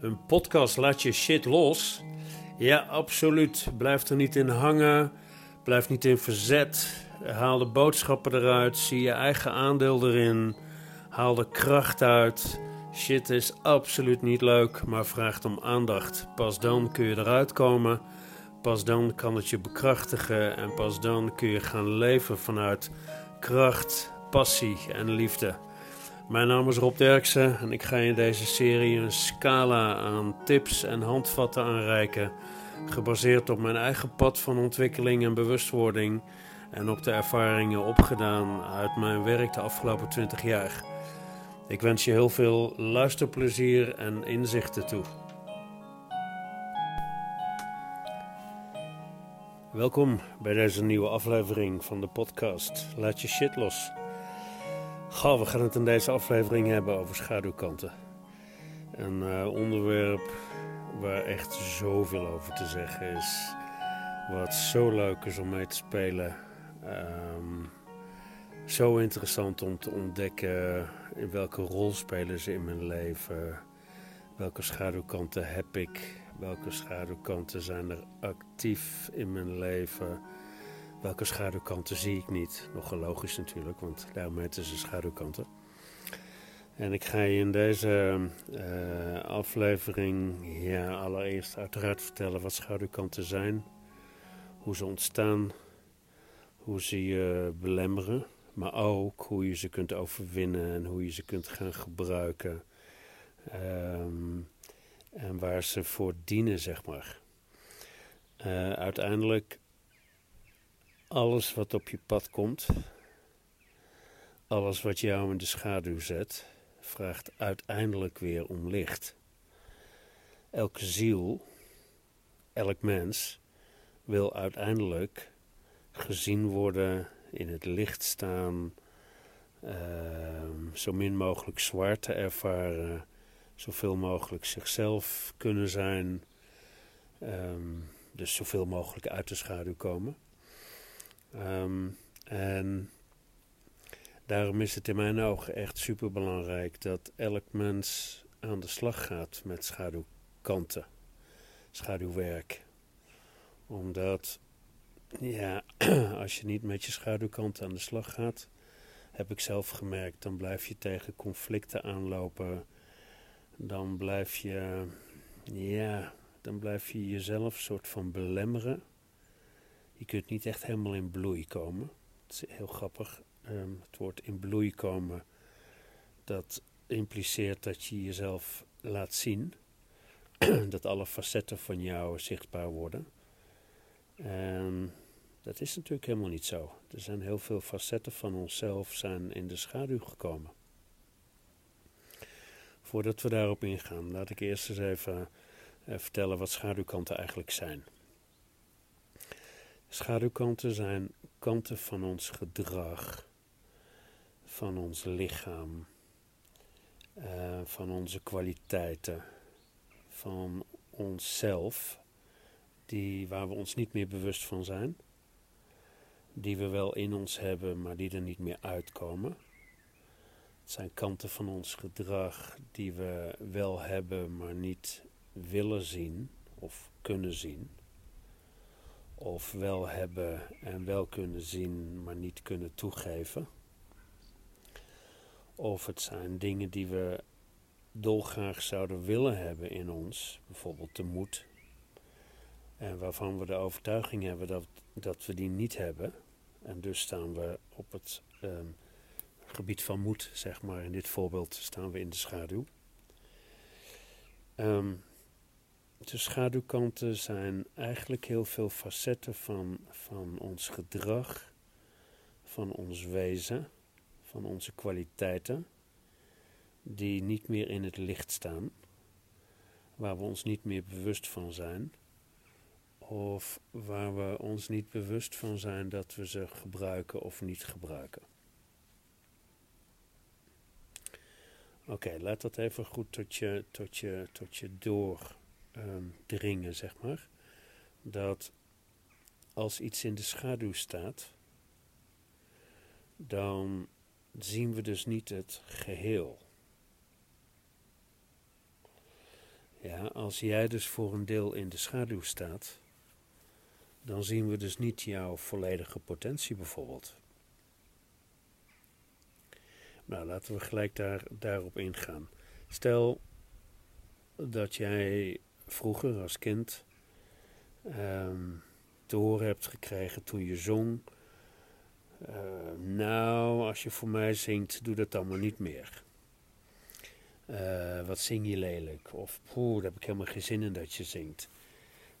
Een podcast laat je shit los. Ja, absoluut. Blijf er niet in hangen. Blijf niet in verzet. Haal de boodschappen eruit. Zie je eigen aandeel erin. Haal de kracht uit. Shit is absoluut niet leuk, maar vraagt om aandacht. Pas dan kun je eruit komen. Pas dan kan het je bekrachtigen. En pas dan kun je gaan leven vanuit kracht, passie en liefde. Mijn naam is Rob Derksen en ik ga in deze serie een scala aan tips en handvatten aanreiken, gebaseerd op mijn eigen pad van ontwikkeling en bewustwording en op de ervaringen opgedaan uit mijn werk de afgelopen 20 jaar. Ik wens je heel veel luisterplezier en inzichten toe. Welkom bij deze nieuwe aflevering van de podcast Laat je shit los. Ga, we gaan het in deze aflevering hebben over schaduwkanten. Een uh, onderwerp waar echt zoveel over te zeggen is. Wat zo leuk is om mee te spelen. Um, zo interessant om te ontdekken in welke rol spelen ze in mijn leven. Welke schaduwkanten heb ik? Welke schaduwkanten zijn er actief in mijn leven? Welke schaduwkanten zie ik niet? Nogal logisch natuurlijk, want daarom heten ze schaduwkanten. En ik ga je in deze uh, aflevering ja, allereerst uiteraard vertellen wat schaduwkanten zijn, hoe ze ontstaan, hoe ze je belemmeren, maar ook hoe je ze kunt overwinnen en hoe je ze kunt gaan gebruiken. Um, en waar ze voor dienen, zeg maar. Uh, uiteindelijk alles wat op je pad komt, alles wat jou in de schaduw zet, vraagt uiteindelijk weer om licht. Elke ziel, elk mens wil uiteindelijk gezien worden, in het licht staan, uh, zo min mogelijk zwarte ervaren, zoveel mogelijk zichzelf kunnen zijn, um, dus zoveel mogelijk uit de schaduw komen. Um, en daarom is het in mijn ogen echt super belangrijk dat elk mens aan de slag gaat met schaduwkanten, schaduwwerk. Omdat, ja, als je niet met je schaduwkanten aan de slag gaat, heb ik zelf gemerkt, dan blijf je tegen conflicten aanlopen. Dan blijf je, ja, dan blijf je jezelf soort van belemmeren je kunt niet echt helemaal in bloei komen. Het is heel grappig. Um, het woord in bloei komen, dat impliceert dat je jezelf laat zien. dat alle facetten van jou zichtbaar worden. En dat is natuurlijk helemaal niet zo. Er zijn heel veel facetten van onszelf zijn in de schaduw gekomen. Voordat we daarop ingaan, laat ik eerst eens even uh, vertellen wat schaduwkanten eigenlijk zijn. Schaduwkanten zijn kanten van ons gedrag, van ons lichaam, uh, van onze kwaliteiten, van onszelf, die, waar we ons niet meer bewust van zijn, die we wel in ons hebben, maar die er niet meer uitkomen. Het zijn kanten van ons gedrag die we wel hebben, maar niet willen zien of kunnen zien of wel hebben en wel kunnen zien, maar niet kunnen toegeven. Of het zijn dingen die we dolgraag zouden willen hebben in ons, bijvoorbeeld de moed, en waarvan we de overtuiging hebben dat, dat we die niet hebben. En dus staan we op het um, gebied van moed, zeg maar, in dit voorbeeld staan we in de schaduw. Um, de schaduwkanten zijn eigenlijk heel veel facetten van, van ons gedrag, van ons wezen, van onze kwaliteiten, die niet meer in het licht staan, waar we ons niet meer bewust van zijn, of waar we ons niet bewust van zijn dat we ze gebruiken of niet gebruiken. Oké, laat dat even goed tot je, tot je, tot je door dringen, zeg maar. Dat als iets in de schaduw staat, dan zien we dus niet het geheel. Ja, als jij dus voor een deel in de schaduw staat, dan zien we dus niet jouw volledige potentie bijvoorbeeld. Nou, laten we gelijk daar, daarop ingaan. Stel dat jij vroeger als kind ehm, te horen hebt gekregen toen je zong. Uh, nou, als je voor mij zingt, doe dat maar niet meer. Uh, wat zing je lelijk? Of poeh, daar heb ik helemaal geen zin in dat je zingt.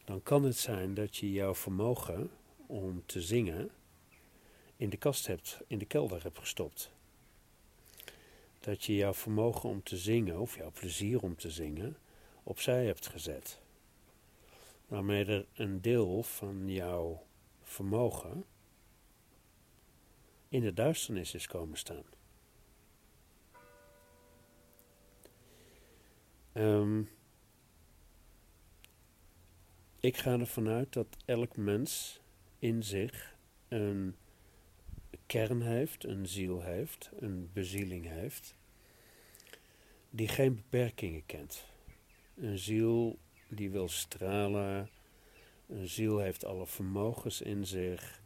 Dan kan het zijn dat je jouw vermogen om te zingen in de kast hebt, in de kelder hebt gestopt. Dat je jouw vermogen om te zingen, of jouw plezier om te zingen, opzij hebt gezet. Waarmee er een deel van jouw vermogen in de duisternis is komen staan. Um, ik ga ervan uit dat elk mens in zich een kern heeft, een ziel heeft, een bezieling heeft, die geen beperkingen kent. Een ziel die wil stralen, een ziel heeft alle vermogens in zich,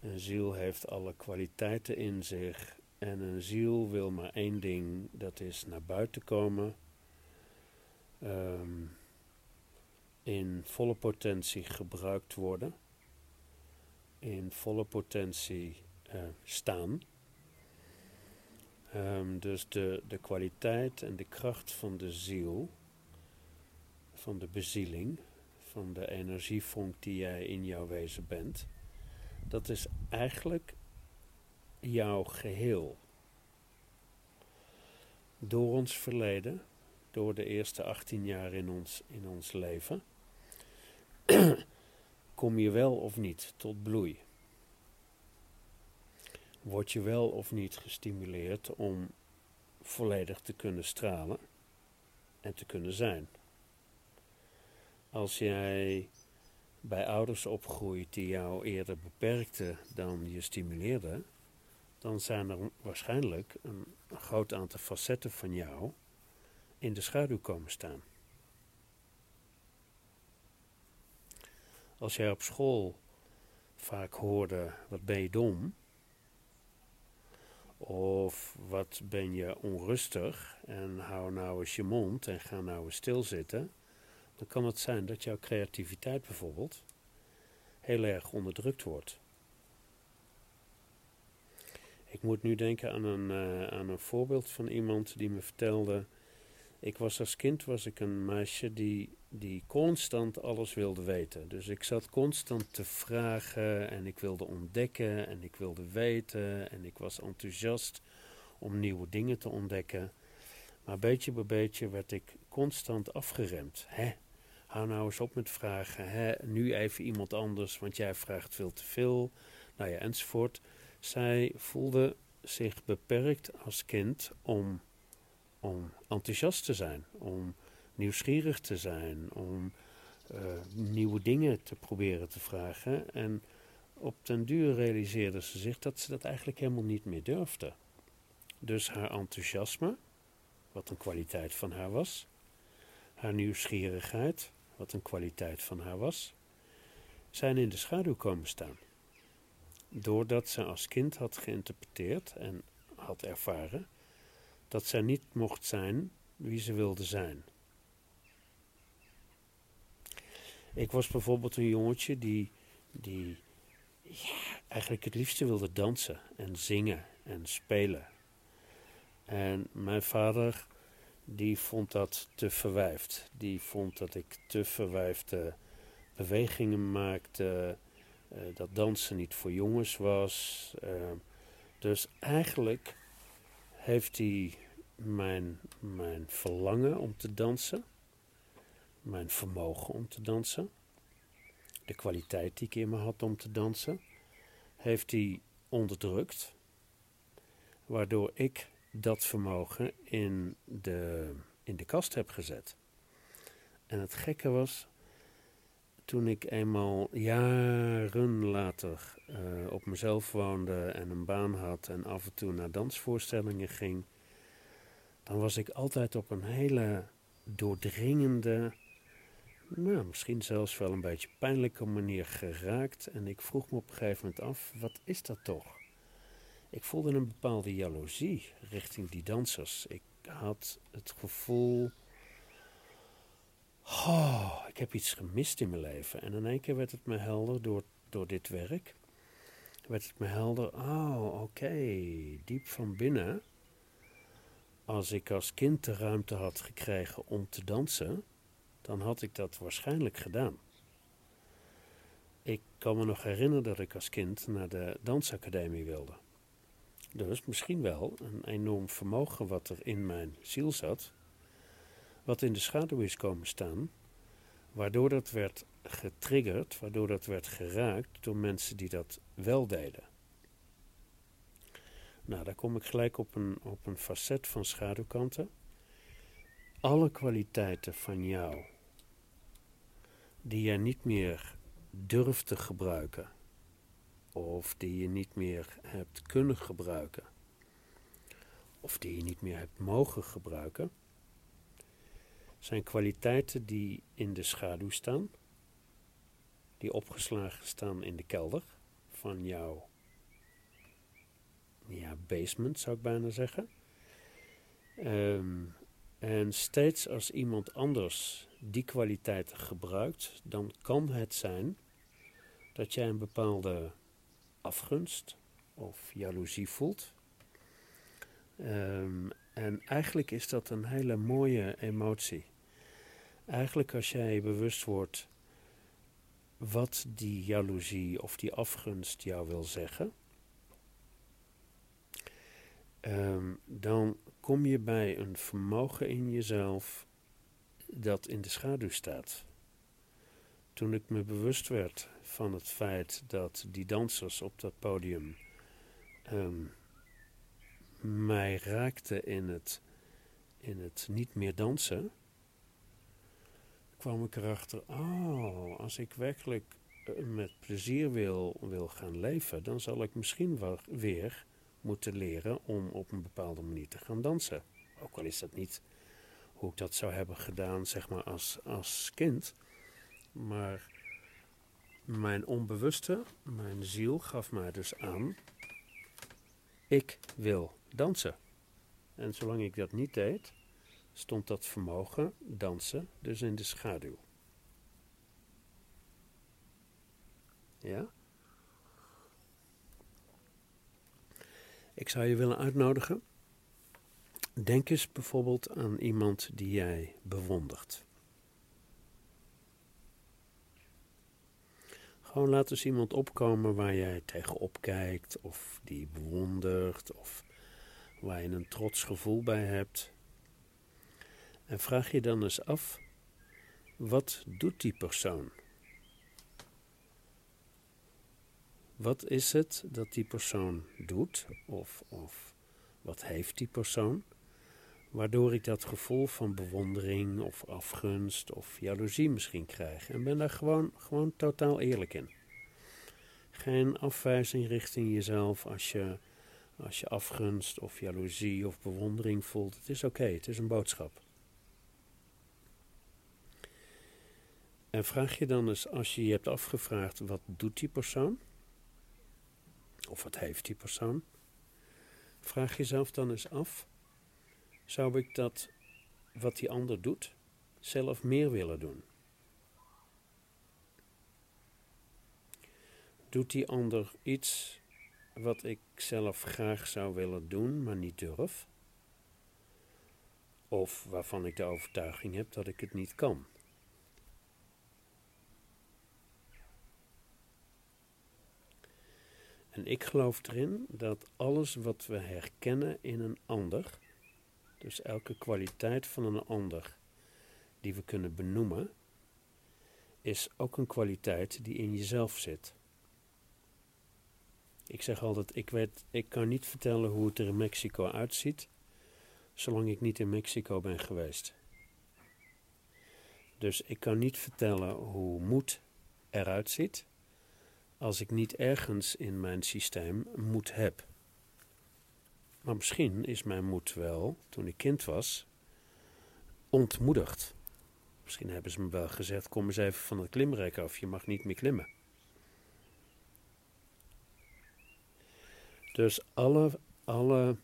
een ziel heeft alle kwaliteiten in zich en een ziel wil maar één ding, dat is naar buiten komen. Um, in volle potentie gebruikt worden, in volle potentie uh, staan. Um, dus de, de kwaliteit en de kracht van de ziel, van de bezieling, van de energievonk die jij in jouw wezen bent, dat is eigenlijk jouw geheel. Door ons verleden, door de eerste 18 jaar in ons, in ons leven, kom je wel of niet tot bloei? Word je wel of niet gestimuleerd om volledig te kunnen stralen en te kunnen zijn? Als jij bij ouders opgroeit die jou eerder beperkten dan je stimuleerden, dan zijn er waarschijnlijk een groot aantal facetten van jou in de schaduw komen staan. Als jij op school vaak hoorde, wat ben je dom? Of wat ben je onrustig en hou nou eens je mond en ga nou eens stilzitten. Dan kan het zijn dat jouw creativiteit bijvoorbeeld heel erg onderdrukt wordt. Ik moet nu denken aan een, uh, aan een voorbeeld van iemand die me vertelde. Ik was als kind was ik een meisje die die constant alles wilde weten. Dus ik zat constant te vragen en ik wilde ontdekken en ik wilde weten en ik was enthousiast om nieuwe dingen te ontdekken. Maar beetje bij beetje werd ik constant afgeremd. Hè? Hou nou eens op met vragen. Hè? Nu even iemand anders, want jij vraagt veel te veel. Nou ja, enzovoort. Zij voelde zich beperkt als kind om, om enthousiast te zijn, om nieuwsgierig te zijn, om uh, nieuwe dingen te proberen te vragen. En op den duur realiseerde ze zich dat ze dat eigenlijk helemaal niet meer durfde. Dus haar enthousiasme, wat een kwaliteit van haar was, haar nieuwsgierigheid, wat een kwaliteit van haar was, zijn in de schaduw komen staan. Doordat ze als kind had geïnterpreteerd en had ervaren dat zij niet mocht zijn wie ze wilde zijn. Ik was bijvoorbeeld een jongetje die, die eigenlijk het liefste wilde dansen en zingen en spelen. En mijn vader, die vond dat te verwijfd. Die vond dat ik te verwijfde bewegingen maakte, uh, dat dansen niet voor jongens was. Uh, dus eigenlijk heeft hij mijn, mijn verlangen om te dansen mijn vermogen om te dansen, de kwaliteit die ik in me had om te dansen, heeft hij onderdrukt, waardoor ik dat vermogen in de, in de kast heb gezet. En het gekke was, toen ik eenmaal jaren later uh, op mezelf woonde en een baan had en af en toe naar dansvoorstellingen ging, dan was ik altijd op een hele doordringende, nou, misschien zelfs wel een beetje pijnlijke manier geraakt. En ik vroeg me op een gegeven moment af, wat is dat toch? Ik voelde een bepaalde jaloezie richting die dansers. Ik had het gevoel, oh, ik heb iets gemist in mijn leven. En in één keer werd het me helder door, door dit werk. Werd het me helder, oh, oké, diep van binnen als ik als kind de ruimte had gekregen om te dansen, dan had ik dat waarschijnlijk gedaan. Ik kan me nog herinneren dat ik als kind naar de dansacademie wilde. Dus misschien wel een enorm vermogen wat er in mijn ziel zat, wat in de schaduw is komen staan, waardoor dat werd getriggerd, waardoor dat werd geraakt door mensen die dat wel deden. Nou, daar kom ik gelijk op een, op een facet van schaduwkanten. Alle kwaliteiten van jou die jij niet meer durft te gebruiken, of die je niet meer hebt kunnen gebruiken, of die je niet meer hebt mogen gebruiken, zijn kwaliteiten die in de schaduw staan, die opgeslagen staan in de kelder van jouw ja, basement zou ik bijna zeggen. Ehm, en steeds als iemand anders die kwaliteiten gebruikt, dan kan het zijn dat jij een bepaalde afgunst of jaloezie voelt. Ehm, en eigenlijk is dat een hele mooie emotie. Eigenlijk als jij bewust wordt wat die jaloezie of die afgunst jou wil zeggen, Ehm, dan kom je bij een vermogen in jezelf dat in de schaduw staat. Toen ik me bewust werd van het feit dat die dansers op dat podium ehm, mij raakten in het, in het niet meer dansen, kwam ik erachter, oh, als ik werkelijk eh, met plezier wil, wil gaan leven, dan zal ik misschien wel weer moeten leren om op een bepaalde manier te gaan dansen. Ook al is dat niet hoe ik dat zou hebben gedaan, zeg maar, als, als kind. Maar mijn onbewuste, mijn ziel gaf mij dus aan, ik wil dansen. En zolang ik dat niet deed, stond dat vermogen dansen dus in de schaduw. Ja? Ik zou je willen uitnodigen. Denk eens bijvoorbeeld aan iemand die jij bewondert. Gewoon laat eens iemand opkomen waar jij tegenop kijkt, of die bewondert, of waar je een trots gevoel bij hebt. En vraag je dan eens af: wat doet die persoon? Wat is het dat die persoon doet, of, of wat heeft die persoon, waardoor ik dat gevoel van bewondering of afgunst of jaloezie misschien krijg. En ben daar gewoon, gewoon totaal eerlijk in. Geen afwijzing richting jezelf als je, als je afgunst of jaloezie of bewondering voelt. Het is oké, het is een boodschap. En vraag je dan eens, als je je hebt afgevraagd, wat doet die persoon? Of wat heeft die persoon? Vraag jezelf dan eens af: zou ik dat wat die ander doet, zelf meer willen doen? Doet die ander iets wat ik zelf graag zou willen doen, maar niet durf? Of waarvan ik de overtuiging heb dat ik het niet kan? En ik geloof erin dat alles wat we herkennen in een ander, dus elke kwaliteit van een ander die we kunnen benoemen, is ook een kwaliteit die in jezelf zit. Ik zeg altijd, ik, ik kan niet vertellen hoe het er in Mexico uitziet, zolang ik niet in Mexico ben geweest. Dus ik kan niet vertellen hoe moed eruit ziet, als ik niet ergens in mijn systeem moed heb. Maar misschien is mijn moed wel, toen ik kind was, ontmoedigd. Misschien hebben ze me wel gezegd: kom eens even van het klimrek af, je mag niet meer klimmen. Dus alle, alle,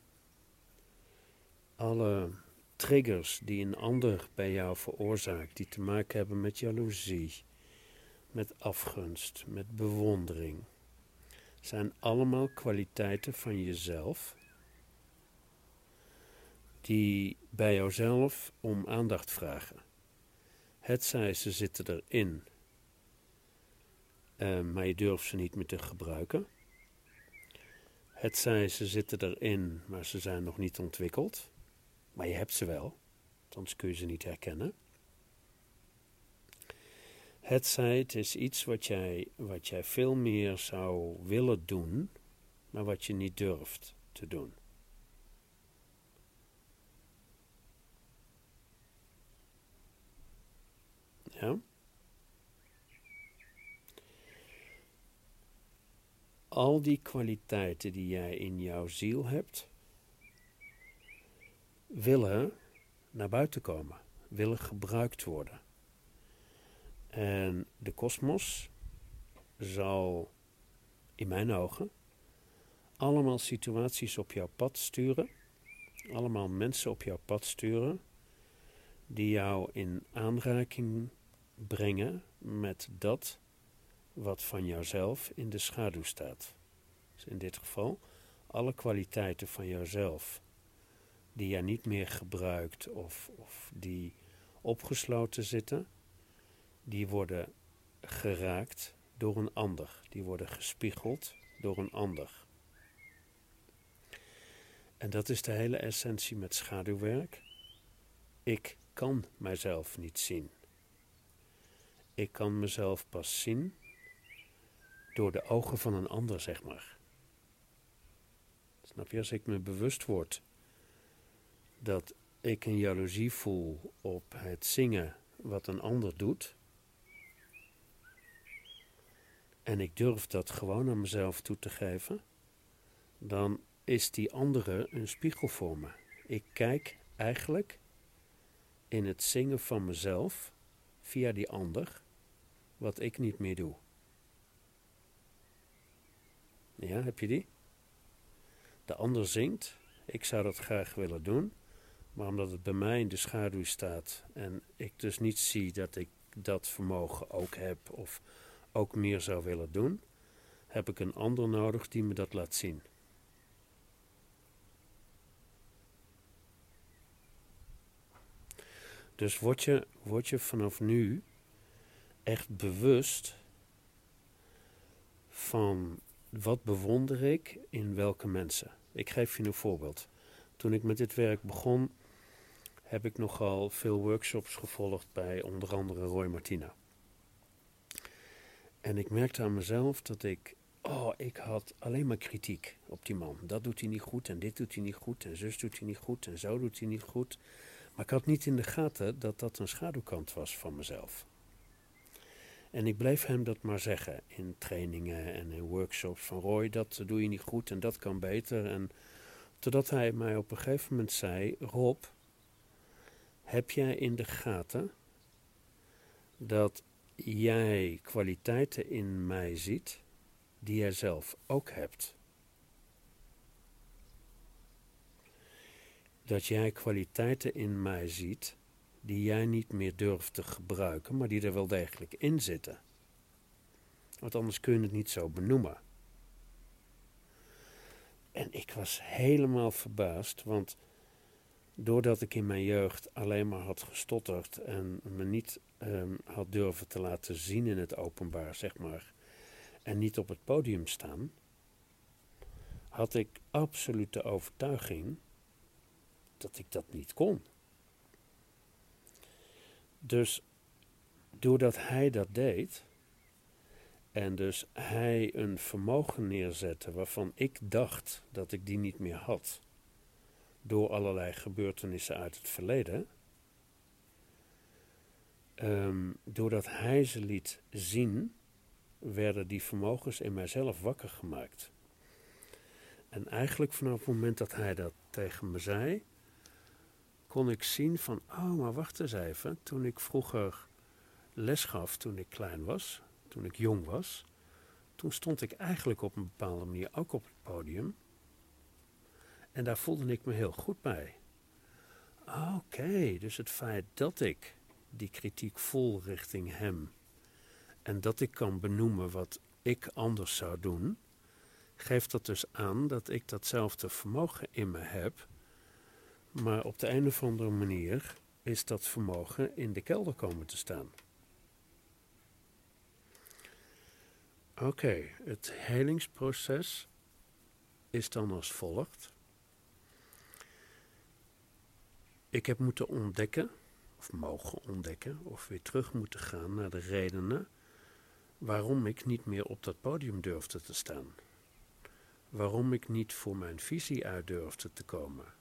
alle triggers die een ander bij jou veroorzaakt, die te maken hebben met jaloezie, met afgunst, met bewondering, zijn allemaal kwaliteiten van jezelf die bij jouzelf om aandacht vragen. Het zij ze zitten erin, uh, maar je durft ze niet meer te gebruiken. Het zij ze zitten erin, maar ze zijn nog niet ontwikkeld. Maar je hebt ze wel, anders kun je ze niet herkennen. Het zij, het is iets wat jij, wat jij veel meer zou willen doen, maar wat je niet durft te doen. Ja? Al die kwaliteiten die jij in jouw ziel hebt, willen naar buiten komen, willen gebruikt worden. En de kosmos zal, in mijn ogen, allemaal situaties op jouw pad sturen, allemaal mensen op jouw pad sturen, die jou in aanraking brengen met dat wat van jouzelf in de schaduw staat. Dus in dit geval alle kwaliteiten van jouzelf die jij niet meer gebruikt of, of die opgesloten zitten, die worden geraakt door een ander. Die worden gespiegeld door een ander. En dat is de hele essentie met schaduwwerk. Ik kan mijzelf niet zien. Ik kan mezelf pas zien door de ogen van een ander, zeg maar. Snap je, als ik me bewust word dat ik een jaloezie voel op het zingen wat een ander doet, en ik durf dat gewoon aan mezelf toe te geven, dan is die andere een spiegel voor me. Ik kijk eigenlijk in het zingen van mezelf via die ander wat ik niet meer doe. Ja, heb je die? De ander zingt, ik zou dat graag willen doen, maar omdat het bij mij in de schaduw staat en ik dus niet zie dat ik dat vermogen ook heb of ook meer zou willen doen, heb ik een ander nodig die me dat laat zien. Dus word je, word je vanaf nu echt bewust van wat bewonder ik in welke mensen. Ik geef je een voorbeeld. Toen ik met dit werk begon, heb ik nogal veel workshops gevolgd bij onder andere Roy Martina. En ik merkte aan mezelf dat ik, oh, ik had alleen maar kritiek op die man. Dat doet hij niet goed en dit doet hij niet goed en zus doet hij niet goed en zo doet hij niet goed. Maar ik had niet in de gaten dat dat een schaduwkant was van mezelf. En ik bleef hem dat maar zeggen in trainingen en in workshops van Roy, dat doe je niet goed en dat kan beter. En totdat hij mij op een gegeven moment zei, Rob, heb jij in de gaten dat jij kwaliteiten in mij ziet die jij zelf ook hebt? Dat jij kwaliteiten in mij ziet die jij niet meer durft te gebruiken, maar die er wel degelijk in zitten. Want anders kun je het niet zo benoemen. En ik was helemaal verbaasd, want doordat ik in mijn jeugd alleen maar had gestotterd en me niet um, had durven te laten zien in het openbaar, zeg maar, en niet op het podium staan, had ik absolute overtuiging dat ik dat niet kon. Dus doordat hij dat deed, en dus hij een vermogen neerzette waarvan ik dacht dat ik die niet meer had, door allerlei gebeurtenissen uit het verleden, ehm, doordat hij ze liet zien, werden die vermogens in mijzelf wakker gemaakt. En eigenlijk vanaf het moment dat hij dat tegen me zei, kon ik zien van, oh, maar wacht eens even. Toen ik vroeger les gaf, toen ik klein was, toen ik jong was, toen stond ik eigenlijk op een bepaalde manier ook op het podium. En daar voelde ik me heel goed bij. Oké, dus het feit dat ik die kritiek voel richting hem en dat ik kan benoemen wat ik anders zou doen, geeft dat dus aan dat ik datzelfde vermogen in me heb, maar op de een of andere manier is dat vermogen in de kelder komen te staan. Oké, het helingsproces is dan als volgt. Ik heb moeten ontdekken, of mogen ontdekken, of weer terug moeten gaan naar de redenen waarom ik niet meer op dat podium durfde te staan. Waarom ik niet voor mijn visie uit durfde te komen.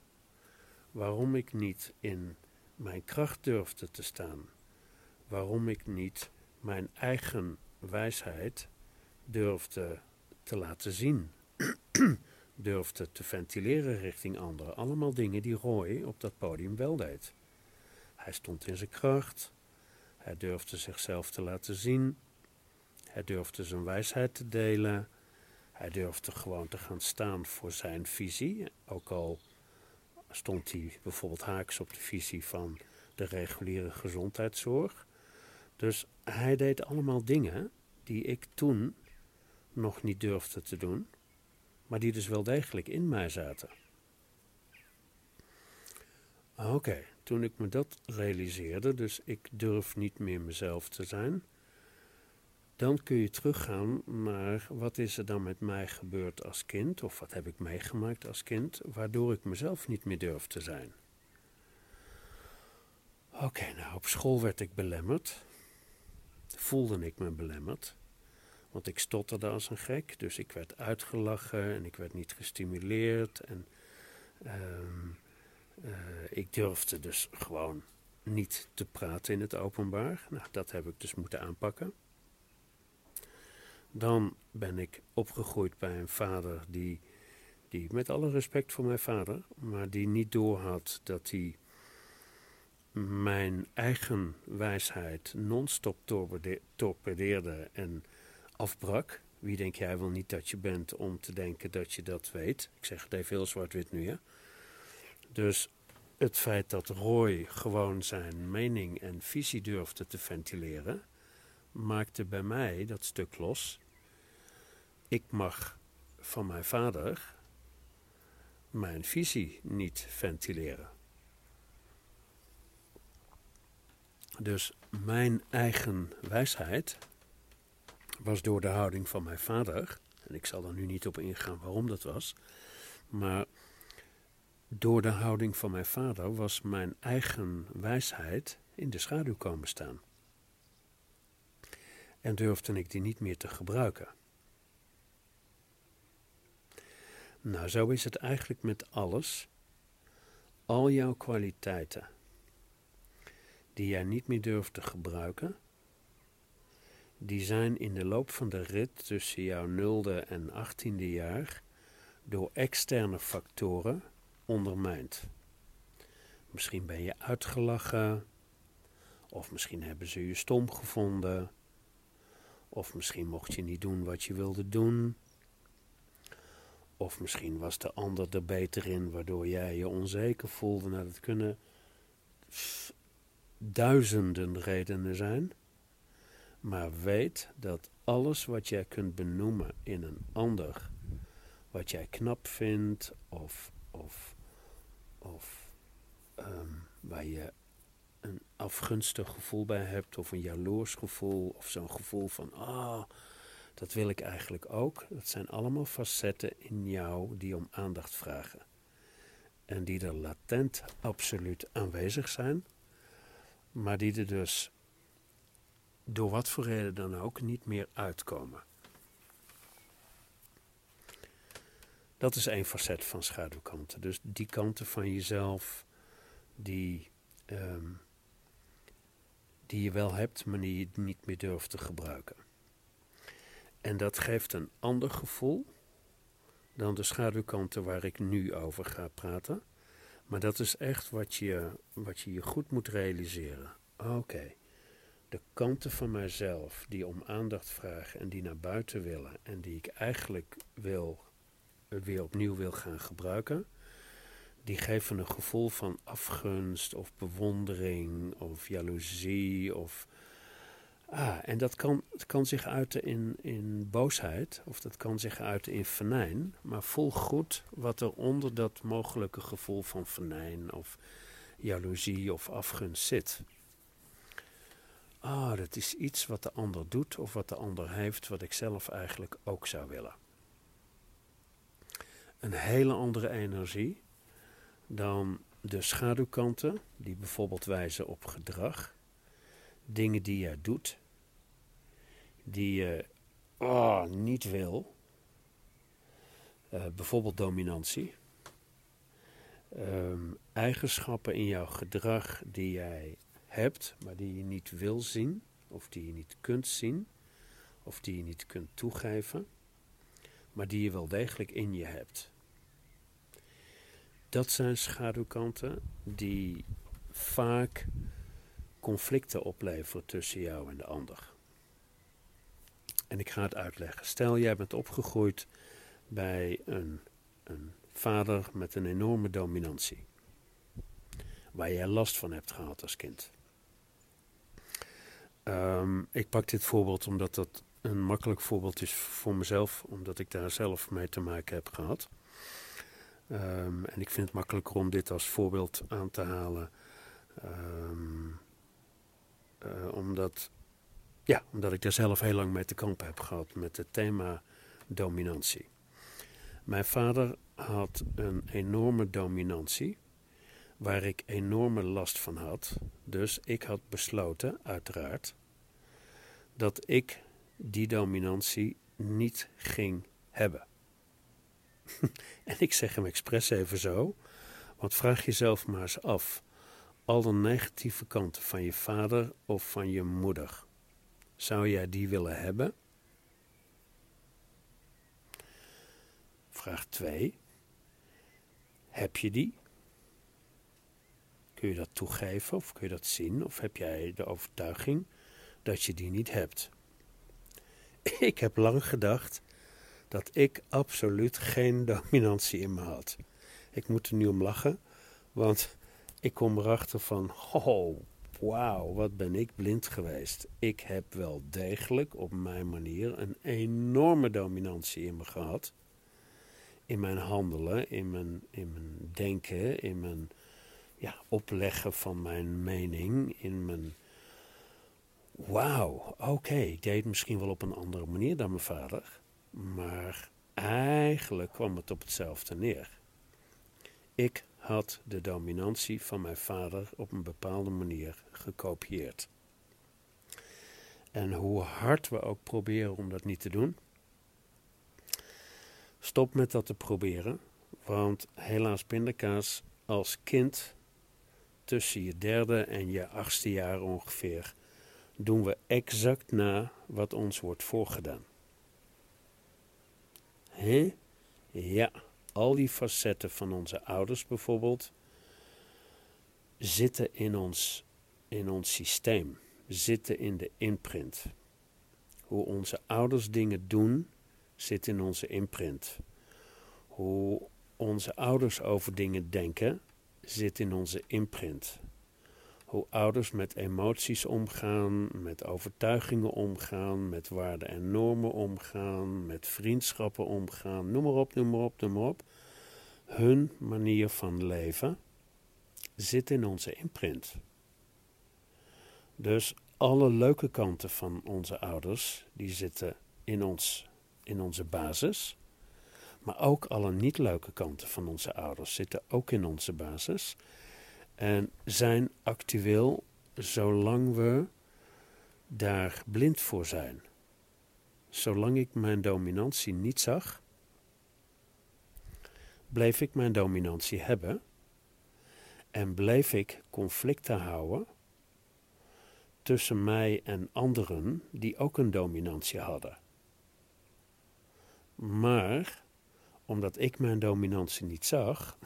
Waarom ik niet in mijn kracht durfde te staan. Waarom ik niet mijn eigen wijsheid durfde te laten zien. durfde te ventileren richting anderen. Allemaal dingen die Roy op dat podium wel deed. Hij stond in zijn kracht. Hij durfde zichzelf te laten zien. Hij durfde zijn wijsheid te delen. Hij durfde gewoon te gaan staan voor zijn visie. Ook al stond hij bijvoorbeeld haaks op de visie van de reguliere gezondheidszorg. Dus hij deed allemaal dingen die ik toen nog niet durfde te doen, maar die dus wel degelijk in mij zaten. Oké, toen ik me dat realiseerde, dus ik durf niet meer mezelf te zijn, dan kun je teruggaan naar wat is er dan met mij gebeurd als kind, of wat heb ik meegemaakt als kind, waardoor ik mezelf niet meer durf te zijn. Oké, nou op school werd ik belemmerd, voelde ik me belemmerd. Want ik stotterde als een gek, dus ik werd uitgelachen en ik werd niet gestimuleerd. En ehm, eh, ik durfde dus gewoon niet te praten in het openbaar. Nou, dat heb ik dus moeten aanpakken. Dan ben ik opgegroeid bij een vader die, die, met alle respect voor mijn vader, maar die niet doorhad dat hij mijn eigen wijsheid non-stop torpedeerde en afbrak. Wie denk jij wel niet dat je bent om te denken dat je dat weet? Ik zeg het even heel zwart-wit nu, ja. Dus het feit dat Roy gewoon zijn mening en visie durfde te ventileren, maakte bij mij dat stuk los. Ik mag van mijn vader mijn visie niet ventileren. Dus mijn eigen wijsheid was door de houding van mijn vader, en ik zal er nu niet op ingaan waarom dat was, maar door de houding van mijn vader was mijn eigen wijsheid in de schaduw komen staan. En durfde ik die niet meer te gebruiken. Nou, zo is het eigenlijk met alles. Al jouw kwaliteiten die jij niet meer durft te gebruiken, die zijn in de loop van de rit tussen jouw nulde en achttiende jaar door externe factoren ondermijnd. Misschien ben je uitgelachen, of misschien hebben ze je stom gevonden, of misschien mocht je niet doen wat je wilde doen, of misschien was de ander er beter in waardoor jij je onzeker voelde. Nou, dat kunnen duizenden redenen zijn. Maar weet dat alles wat jij kunt benoemen in een ander, wat jij knap vindt of, of, of um, waar je een afgunstig gevoel bij hebt, of een jaloers gevoel, of zo'n gevoel van, ah, dat wil ik eigenlijk ook. Dat zijn allemaal facetten in jou die om aandacht vragen. En die er latent absoluut aanwezig zijn, maar die er dus door wat voor reden dan ook niet meer uitkomen. Dat is één facet van schaduwkanten. Dus die kanten van jezelf die, um, die je wel hebt, maar die je niet meer durft te gebruiken. En dat geeft een ander gevoel dan de schaduwkanten waar ik nu over ga praten. Maar dat is echt wat je wat je, je goed moet realiseren. Oké, de kanten van mijzelf die om aandacht vragen en die naar buiten willen en die ik eigenlijk wil, weer opnieuw wil gaan gebruiken, die geven een gevoel van afgunst of bewondering of jaloezie of Ah, en dat kan, het kan zich uiten in, in boosheid of dat kan zich uiten in venijn. Maar voel goed wat er onder dat mogelijke gevoel van venijn of jaloezie of afgunst zit. Ah, dat is iets wat de ander doet of wat de ander heeft, wat ik zelf eigenlijk ook zou willen. Een hele andere energie dan de schaduwkanten, die bijvoorbeeld wijzen op gedrag, dingen die jij doet, die je oh, niet wil. Uh, bijvoorbeeld dominantie. Um, eigenschappen in jouw gedrag die jij hebt, maar die je niet wil zien, of die je niet kunt zien, of die je niet kunt toegeven, maar die je wel degelijk in je hebt. Dat zijn schaduwkanten die vaak conflicten opleveren tussen jou en de ander. En ik ga het uitleggen. Stel, jij bent opgegroeid bij een, een vader met een enorme dominantie. Waar jij last van hebt gehad als kind. Ehm, ik pak dit voorbeeld omdat dat een makkelijk voorbeeld is voor mezelf, omdat ik daar zelf mee te maken heb gehad. Ehm, en ik vind het makkelijker om dit als voorbeeld aan te halen, um, uh, omdat ja, omdat ik daar zelf heel lang mee te kampen heb gehad met het thema dominantie. Mijn vader had een enorme dominantie, waar ik enorme last van had. Dus ik had besloten, uiteraard, dat ik die dominantie niet ging hebben. en ik zeg hem expres even zo, want vraag jezelf maar eens af: alle negatieve kanten van je vader of van je moeder zou jij die willen hebben? Vraag 2. Heb je die? Kun je dat toegeven of kun je dat zien? Of heb jij de overtuiging dat je die niet hebt? Ik heb lang gedacht dat ik absoluut geen dominantie in me had. Ik moet er nu om lachen, want ik kom erachter van, oh, wauw, wat ben ik blind geweest. Ik heb wel degelijk op mijn manier een enorme dominantie in me gehad. In mijn handelen, in mijn, in mijn denken, in mijn ja, opleggen van mijn mening, in mijn... Wauw, oké, ik deed misschien wel op een andere manier dan mijn vader. Maar eigenlijk kwam het op hetzelfde neer. Ik had de dominantie van mijn vader op een bepaalde manier gekopieerd. En hoe hard we ook proberen om dat niet te doen, stop met dat te proberen, want helaas pindakaas als kind tussen je derde en je achtste jaar ongeveer doen we exact na wat ons wordt voorgedaan. Hé? Ja al die facetten van onze ouders bijvoorbeeld zitten in ons, in ons systeem, zitten in de imprint. Hoe onze ouders dingen doen, zit in onze imprint. Hoe onze ouders over dingen denken, zit in onze imprint hoe ouders met emoties omgaan, met overtuigingen omgaan, met waarden en normen omgaan, met vriendschappen omgaan, noem maar op, noem maar op, noem maar op. Hun manier van leven zit in onze imprint. Dus alle leuke kanten van onze ouders, die zitten in, ons, in onze basis. Maar ook alle niet leuke kanten van onze ouders zitten ook in onze basis en zijn actueel zolang we daar blind voor zijn. Zolang ik mijn dominantie niet zag, bleef ik mijn dominantie hebben en bleef ik conflicten houden tussen mij en anderen die ook een dominantie hadden. Maar omdat ik mijn dominantie niet zag,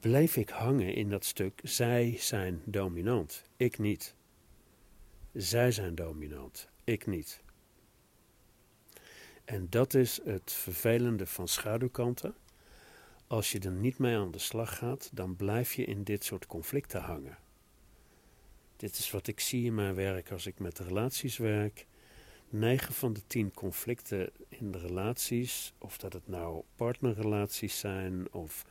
bleef ik hangen in dat stuk, zij zijn dominant, ik niet. Zij zijn dominant, ik niet. En dat is het vervelende van schaduwkanten. Als je er niet mee aan de slag gaat, dan blijf je in dit soort conflicten hangen. Dit is wat ik zie in mijn werk als ik met relaties werk. 9 van de 10 conflicten in de relaties, of dat het nou partnerrelaties zijn, of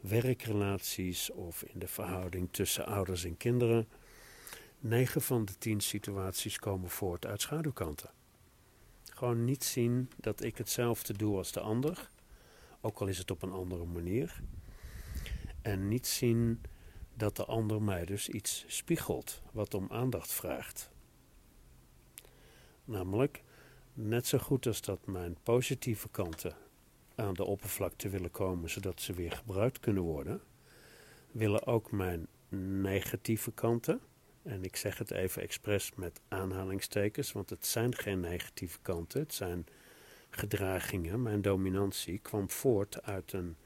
werkrelaties, of in de verhouding tussen ouders en kinderen. 9 van de 10 situaties komen voort uit schaduwkanten. Gewoon niet zien dat ik hetzelfde doe als de ander, ook al is het op een andere manier. En niet zien dat de ander mij dus iets spiegelt wat om aandacht vraagt. Namelijk, net zo goed als dat mijn positieve kanten aan de oppervlakte willen komen zodat ze weer gebruikt kunnen worden, willen ook mijn negatieve kanten, en ik zeg het even expres met aanhalingstekens, want het zijn geen negatieve kanten, het zijn gedragingen. Mijn dominantie kwam voort uit, een,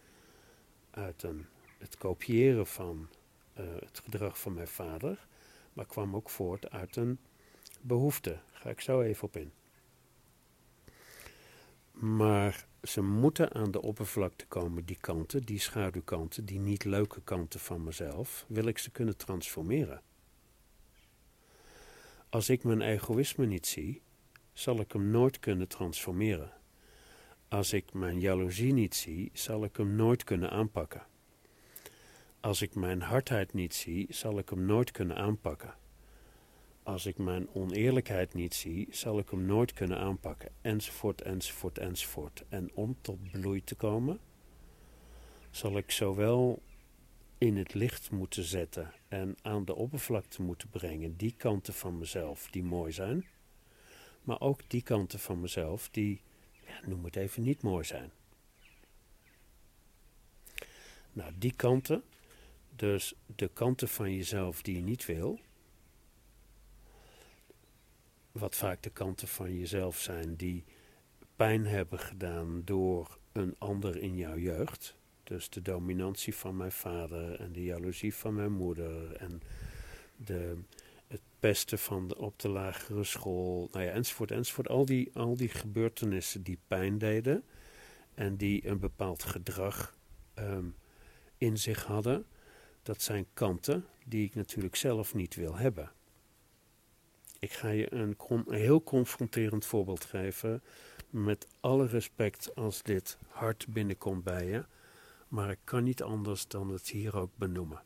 uit een, het kopiëren van uh, het gedrag van mijn vader, maar kwam ook voort uit een behoefte. Ga ik zo even op in. Maar ze moeten aan de oppervlakte komen, die kanten, die schaduwkanten, die niet leuke kanten van mezelf, wil ik ze kunnen transformeren. Als ik mijn egoïsme niet zie, zal ik hem nooit kunnen transformeren. Als ik mijn jaloezie niet zie, zal ik hem nooit kunnen aanpakken. Als ik mijn hardheid niet zie, zal ik hem nooit kunnen aanpakken. Als ik mijn oneerlijkheid niet zie, zal ik hem nooit kunnen aanpakken. Enzovoort, enzovoort, enzovoort. En om tot bloei te komen, zal ik zowel in het licht moeten zetten en aan de oppervlakte moeten brengen die kanten van mezelf die mooi zijn, maar ook die kanten van mezelf die, ja, noem het even, niet mooi zijn. Nou, die kanten, dus de kanten van jezelf die je niet wil, wat vaak de kanten van jezelf zijn die pijn hebben gedaan door een ander in jouw jeugd. Dus de dominantie van mijn vader en de jaloezie van mijn moeder en de, het pesten van de, op de lagere school, nou ja, enzovoort, enzovoort. Al die, al die gebeurtenissen die pijn deden en die een bepaald gedrag ehm, in zich hadden, dat zijn kanten die ik natuurlijk zelf niet wil hebben. Ik ga je een, een heel confronterend voorbeeld geven. Met alle respect als dit hard binnenkomt bij je. Maar ik kan niet anders dan het hier ook benoemen.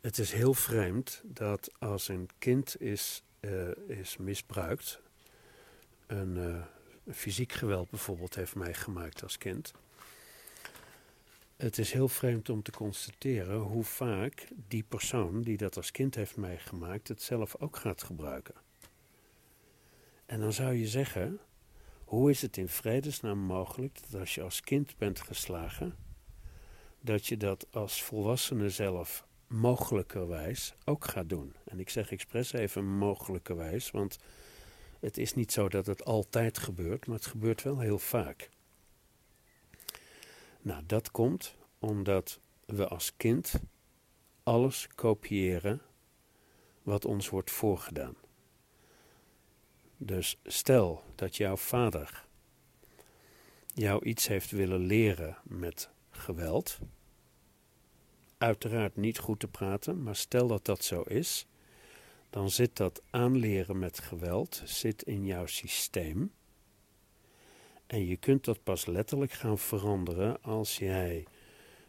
Het is heel vreemd dat als een kind is, uh, is misbruikt, een uh, fysiek geweld bijvoorbeeld heeft meegemaakt als kind, het is heel vreemd om te constateren hoe vaak die persoon die dat als kind heeft meegemaakt het zelf ook gaat gebruiken. En dan zou je zeggen, hoe is het in vredesnaam mogelijk dat als je als kind bent geslagen, dat je dat als volwassene zelf mogelijkerwijs ook gaat doen? En ik zeg expres even mogelijkerwijs, want het is niet zo dat het altijd gebeurt, maar het gebeurt wel heel vaak. Nou, dat komt omdat we als kind alles kopiëren wat ons wordt voorgedaan. Dus stel dat jouw vader jou iets heeft willen leren met geweld, uiteraard niet goed te praten, maar stel dat dat zo is, dan zit dat aanleren met geweld zit in jouw systeem en je kunt dat pas letterlijk gaan veranderen als jij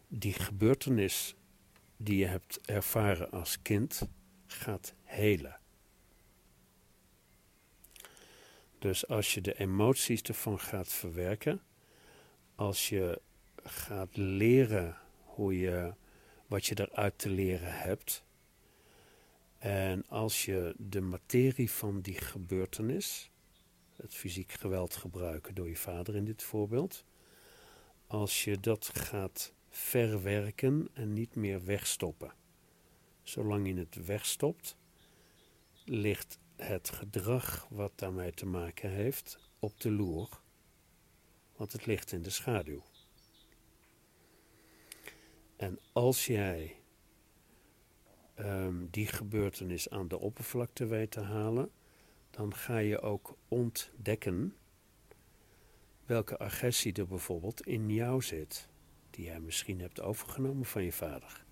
die gebeurtenis die je hebt ervaren als kind gaat helen. Dus als je de emoties ervan gaat verwerken, als je gaat leren hoe je, wat je eruit te leren hebt, en als je de materie van die gebeurtenis, het fysiek geweld gebruiken door je vader in dit voorbeeld, als je dat gaat verwerken en niet meer wegstoppen. Zolang je het wegstopt, ligt het gedrag wat daarmee te maken heeft op de loer, want het ligt in de schaduw. En als jij um, die gebeurtenis aan de oppervlakte weet te halen, dan ga je ook ontdekken welke agressie er bijvoorbeeld in jou zit, die jij misschien hebt overgenomen van je vader.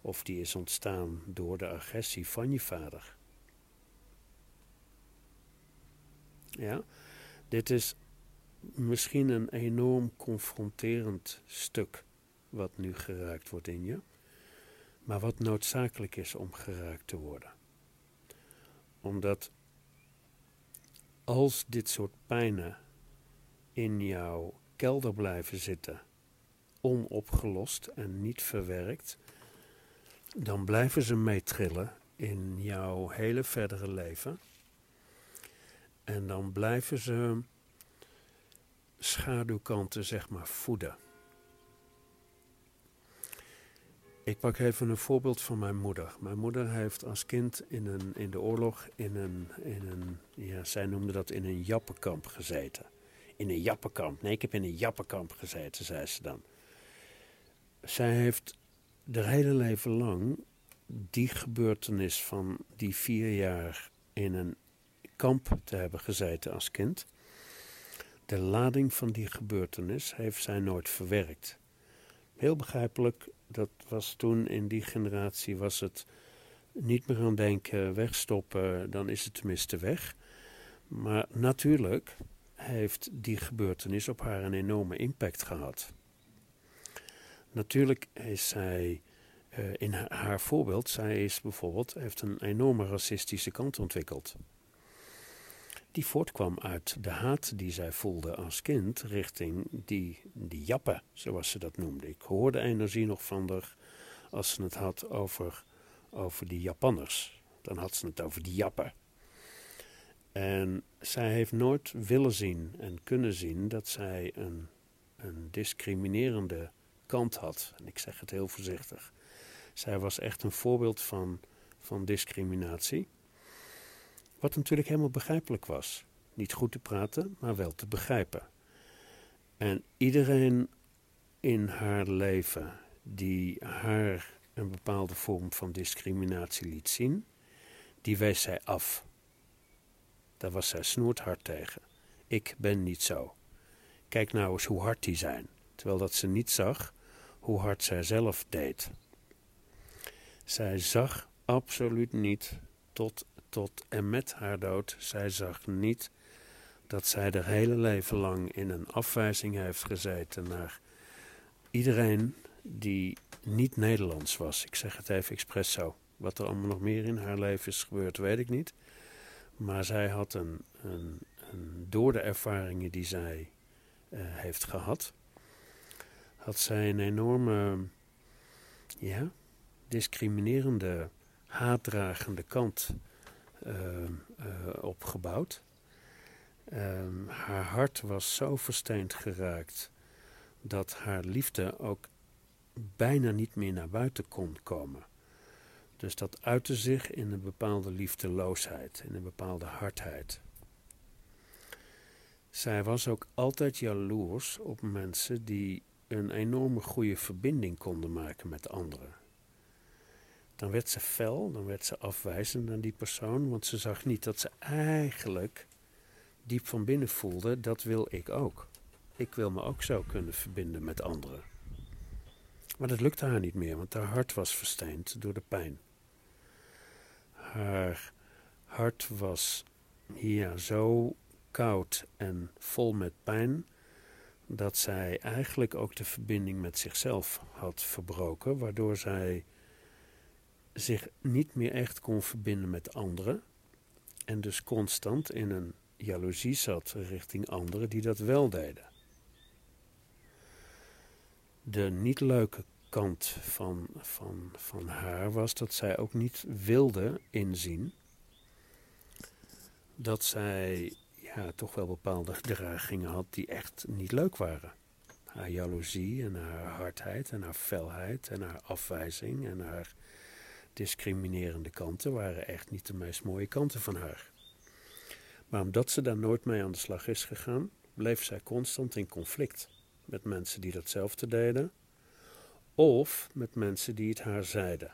Of die is ontstaan door de agressie van je vader. Ja, dit is misschien een enorm confronterend stuk wat nu geraakt wordt in je, maar wat noodzakelijk is om geraakt te worden. Omdat als dit soort pijnen in jouw kelder blijven zitten, onopgelost en niet verwerkt, dan blijven ze meetrillen in jouw hele verdere leven. En dan blijven ze schaduwkanten, zeg maar, voeden. Ik pak even een voorbeeld van mijn moeder. Mijn moeder heeft als kind in, een, in de oorlog in een, in een, ja, zij noemde dat in een jappenkamp gezeten. In een jappenkamp. Nee, ik heb in een jappenkamp gezeten, zei ze dan. Zij heeft de hele leven lang die gebeurtenis van die vier jaar in een kamp te hebben gezeten als kind. De lading van die gebeurtenis heeft zij nooit verwerkt. Heel begrijpelijk, was toen in die generatie was het niet meer aan denken, wegstoppen, dan is het tenminste weg. Maar natuurlijk heeft die gebeurtenis op haar een enorme impact gehad. Natuurlijk is zij uh, in haar, haar, voorbeeld, zij is bijvoorbeeld, heeft een enorme racistische kant ontwikkeld. Die voortkwam uit de haat die zij voelde als kind richting die, die jappen, zoals ze dat noemde. Ik hoorde energie nog van haar als ze het had over, over die Japanners. Dan had ze het over die jappen. En zij heeft nooit willen zien en kunnen zien dat zij een, een discriminerende kant had. En ik zeg het heel voorzichtig. Zij was echt een voorbeeld van, van discriminatie. Wat natuurlijk helemaal begrijpelijk was. Niet goed te praten, maar wel te begrijpen. En iedereen in haar leven die haar een bepaalde vorm van discriminatie liet zien, die wees zij af. Daar was zij snoerthard tegen. Ik ben niet zo. Kijk nou eens hoe hard die zijn, terwijl dat ze niet zag hoe hard zij zelf deed. Zij zag absoluut niet tot, tot en met haar dood, zij zag niet dat zij haar hele leven lang in een afwijzing heeft gezeten naar iedereen die niet Nederlands was. Ik zeg het even expres zo. Wat er allemaal nog meer in haar leven is gebeurd, weet ik niet. Maar zij had een, een, een door de ervaringen die zij uh, heeft gehad, had zij een enorme, ja, discriminerende, haatdragende kant uh, uh, opgebouwd. Um, haar hart was zo versteend geraakt dat haar liefde ook bijna niet meer naar buiten kon komen. Dus dat uitte zich in een bepaalde liefdeloosheid, in een bepaalde hardheid. Zij was ook altijd jaloers op mensen die een enorme goede verbinding konden maken met anderen. Dan werd ze fel, dan werd ze afwijzend aan die persoon, want ze zag niet dat ze eigenlijk diep van binnen voelde: dat wil ik ook. Ik wil me ook zo kunnen verbinden met anderen. Maar dat lukte haar niet meer, want haar hart was versteend door de pijn. Haar hart was ja, zo koud en vol met pijn dat zij eigenlijk ook de verbinding met zichzelf had verbroken, waardoor zij zich niet meer echt kon verbinden met anderen en dus constant in een jaloezie zat richting anderen die dat wel deden. De niet leuke kant van, van, van haar was dat zij ook niet wilde inzien dat zij ja, toch wel bepaalde gedragingen had die echt niet leuk waren. Haar jaloezie en haar hardheid en haar felheid en haar afwijzing en haar discriminerende kanten waren echt niet de meest mooie kanten van haar. Maar omdat ze daar nooit mee aan de slag is gegaan, bleef zij constant in conflict met mensen die datzelfde deden of met mensen die het haar zeiden.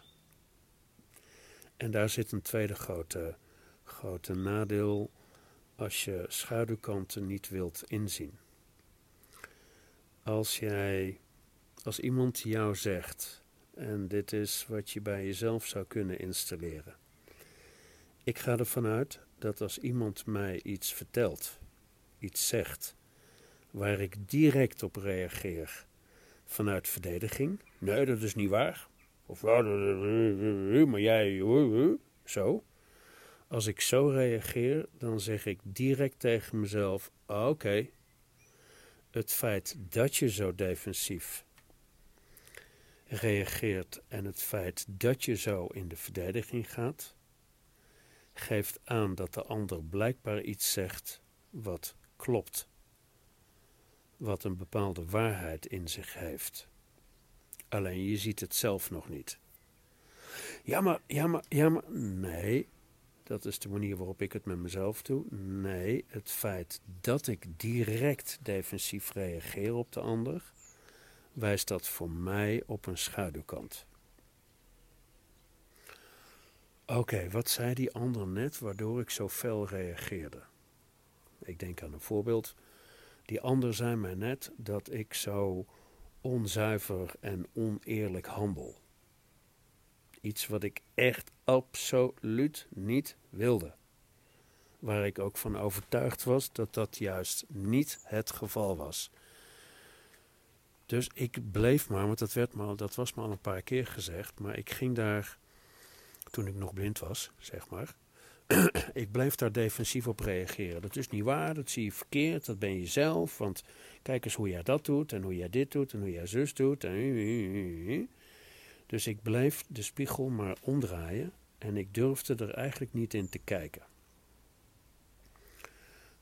En daar zit een tweede grote, grote nadeel als je schaduwkanten niet wilt inzien. Als jij, als iemand jou zegt, en dit is wat je bij jezelf zou kunnen installeren. Ik ga ervan uit dat als iemand mij iets vertelt, iets zegt, waar ik direct op reageer vanuit verdediging. Nee, dat is niet waar. Of maar jij, zo. Als ik zo reageer, dan zeg ik direct tegen mezelf: oké, het feit dat je zo defensief reageert en het feit dat je zo in de verdediging gaat, geeft aan dat de ander blijkbaar iets zegt wat klopt, wat een bepaalde waarheid in zich heeft. Alleen je ziet het zelf nog niet. Ja, maar, ja, maar, ja, maar. Nee, dat is de manier waarop ik het met mezelf doe. Nee, het feit dat ik direct defensief reageer op de ander, wijst dat voor mij op een schaduwkant. Oké, wat zei die ander net waardoor ik zo fel reageerde? Ik denk aan een voorbeeld. Die ander zei mij net dat ik zo onzuiver en oneerlijk handel. Iets wat ik echt absoluut niet wilde. Waar ik ook van overtuigd was dat dat juist niet het geval was. Dus ik bleef maar, want dat, werd maar, dat was me al een paar keer gezegd, maar ik ging daar, toen ik nog blind was, zeg maar, ik bleef daar defensief op reageren. Dat is niet waar, dat zie je verkeerd, dat ben je zelf, want kijk eens hoe jij dat doet, en hoe jij dit doet, en hoe jij zus doet. Dus ik bleef de spiegel maar omdraaien, en ik durfde er eigenlijk niet in te kijken.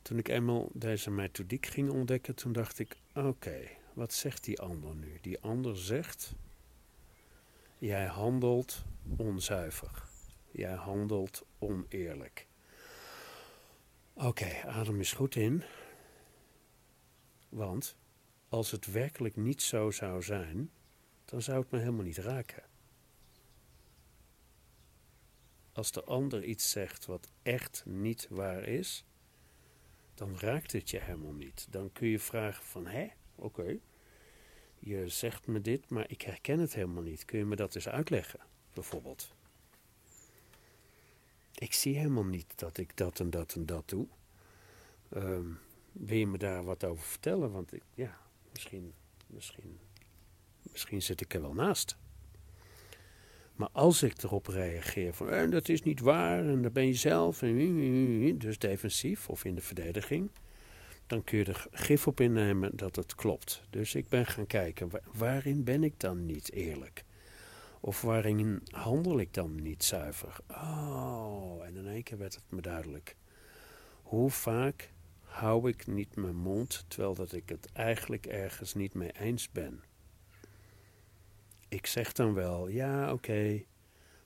Toen ik eenmaal deze methodiek ging ontdekken, toen dacht ik, oké, wat zegt die ander nu? Die ander zegt: Jij handelt onzuiver. Jij handelt oneerlijk. Oké, adem eens goed in. Want als het werkelijk niet zo zou zijn, dan zou het me helemaal niet raken. Als de ander iets zegt wat echt niet waar is, dan raakt het je helemaal niet. Dan kun je vragen van, hè, oké, je zegt me dit, maar ik herken het helemaal niet. Kun je me dat eens uitleggen, bijvoorbeeld? Ik zie helemaal niet dat ik dat en dat en dat doe. Um, wil je me daar wat over vertellen? Want ik, ja, misschien, misschien, misschien zit ik er wel naast. Maar als ik erop reageer van eh, dat is niet waar en dat ben je zelf, dus defensief of in de verdediging, dan kun je er gif op innemen dat het klopt. Dus ik ben gaan kijken, waarin ben ik dan niet eerlijk? Of waarin handel ik dan niet zuiver? Oh, en in één keer werd het me duidelijk. Hoe vaak hou ik niet mijn mond, terwijl dat ik het eigenlijk ergens niet mee eens ben? Ik zeg dan wel, ja, oké,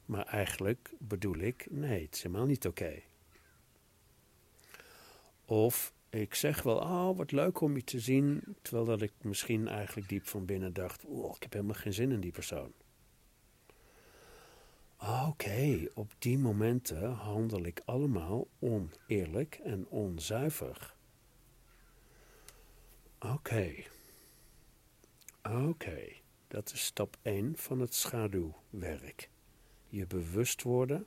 maar eigenlijk bedoel ik, nee, het is helemaal niet oké. Of ik zeg wel, oh, wat leuk om je te zien, terwijl dat ik misschien eigenlijk diep van binnen dacht, oh, ik heb helemaal geen zin in die persoon. Oké, op die momenten handel ik allemaal oneerlijk en onzuiver. Oké. Oké, dat is stap 1 van het schaduwwerk. Je bewust worden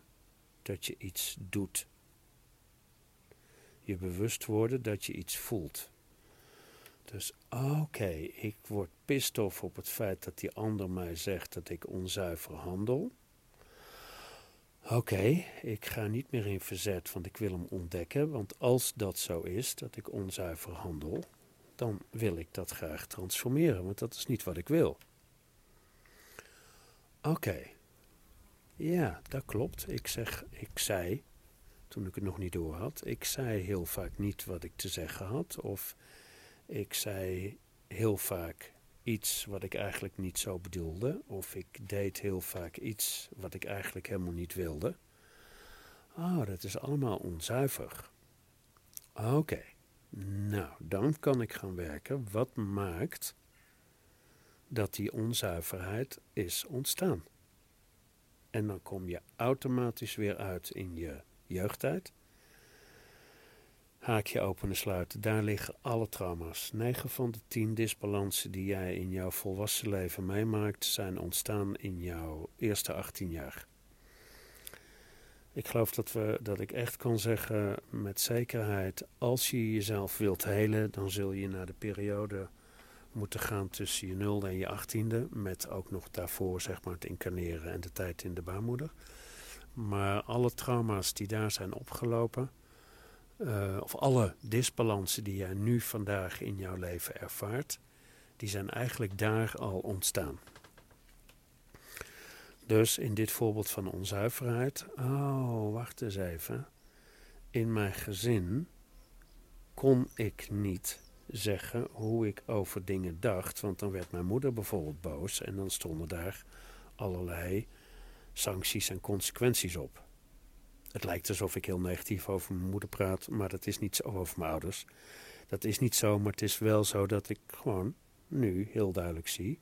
dat je iets doet je bewust worden dat je iets voelt. Dus oké, ik word pist of op het feit dat die ander mij zegt dat ik onzuiver handel. Oké, ik ga niet meer in verzet, want ik wil hem ontdekken. Want als dat zo is, dat ik onzuiver handel, dan wil ik dat graag transformeren, want dat is niet wat ik wil. Oké, ja, dat klopt. Ik zeg, ik zei toen ik het nog niet door had. Ik zei heel vaak niet wat ik te zeggen had, of ik zei heel vaak iets wat ik eigenlijk niet zo bedoelde, of ik deed heel vaak iets wat ik eigenlijk helemaal niet wilde. Oh, dat is allemaal onzuiver. Oké, nou, dan kan ik gaan werken. Wat maakt dat die onzuiverheid is ontstaan. En dan kom je automatisch weer uit in je jeugdtijd. Haakje openen sluiten, daar liggen alle trauma's. 9 van de 10 disbalansen die jij in jouw volwassen leven meemaakt, zijn ontstaan in jouw eerste 18 jaar. Ik geloof dat, we, dat ik echt kan zeggen met zekerheid, als je jezelf wilt helen, dan zul je naar de periode moeten gaan tussen je nulde en je achttiende, met ook nog daarvoor zeg maar het incarneren en de tijd in de baarmoeder. Maar alle trauma's die daar zijn opgelopen, uh, of alle disbalansen die jij nu vandaag in jouw leven ervaart, die zijn eigenlijk daar al ontstaan. Dus in dit voorbeeld van onzuiverheid, oh, wacht eens even. In mijn gezin kon ik niet zeggen hoe ik over dingen dacht, want dan werd mijn moeder bijvoorbeeld boos en dan stonden daar allerlei sancties en consequenties op. Het lijkt alsof ik heel negatief over mijn moeder praat, maar dat is niet zo over mijn ouders. Dat is niet zo, maar het is wel zo dat ik gewoon nu heel duidelijk zie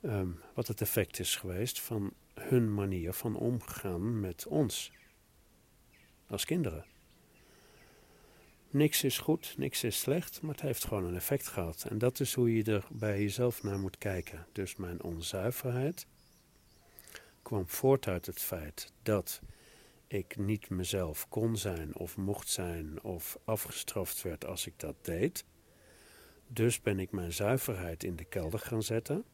Ehm, wat het effect is geweest van hun manier van omgaan met ons als kinderen. Niks is goed, niks is slecht, maar het heeft gewoon een effect gehad. En dat is hoe je er bij jezelf naar moet kijken. Dus mijn onzuiverheid kwam voort uit het feit dat ik niet mezelf kon zijn of mocht zijn of afgestraft werd als ik dat deed. Dus ben ik mijn zuiverheid in de kelder gaan zetten.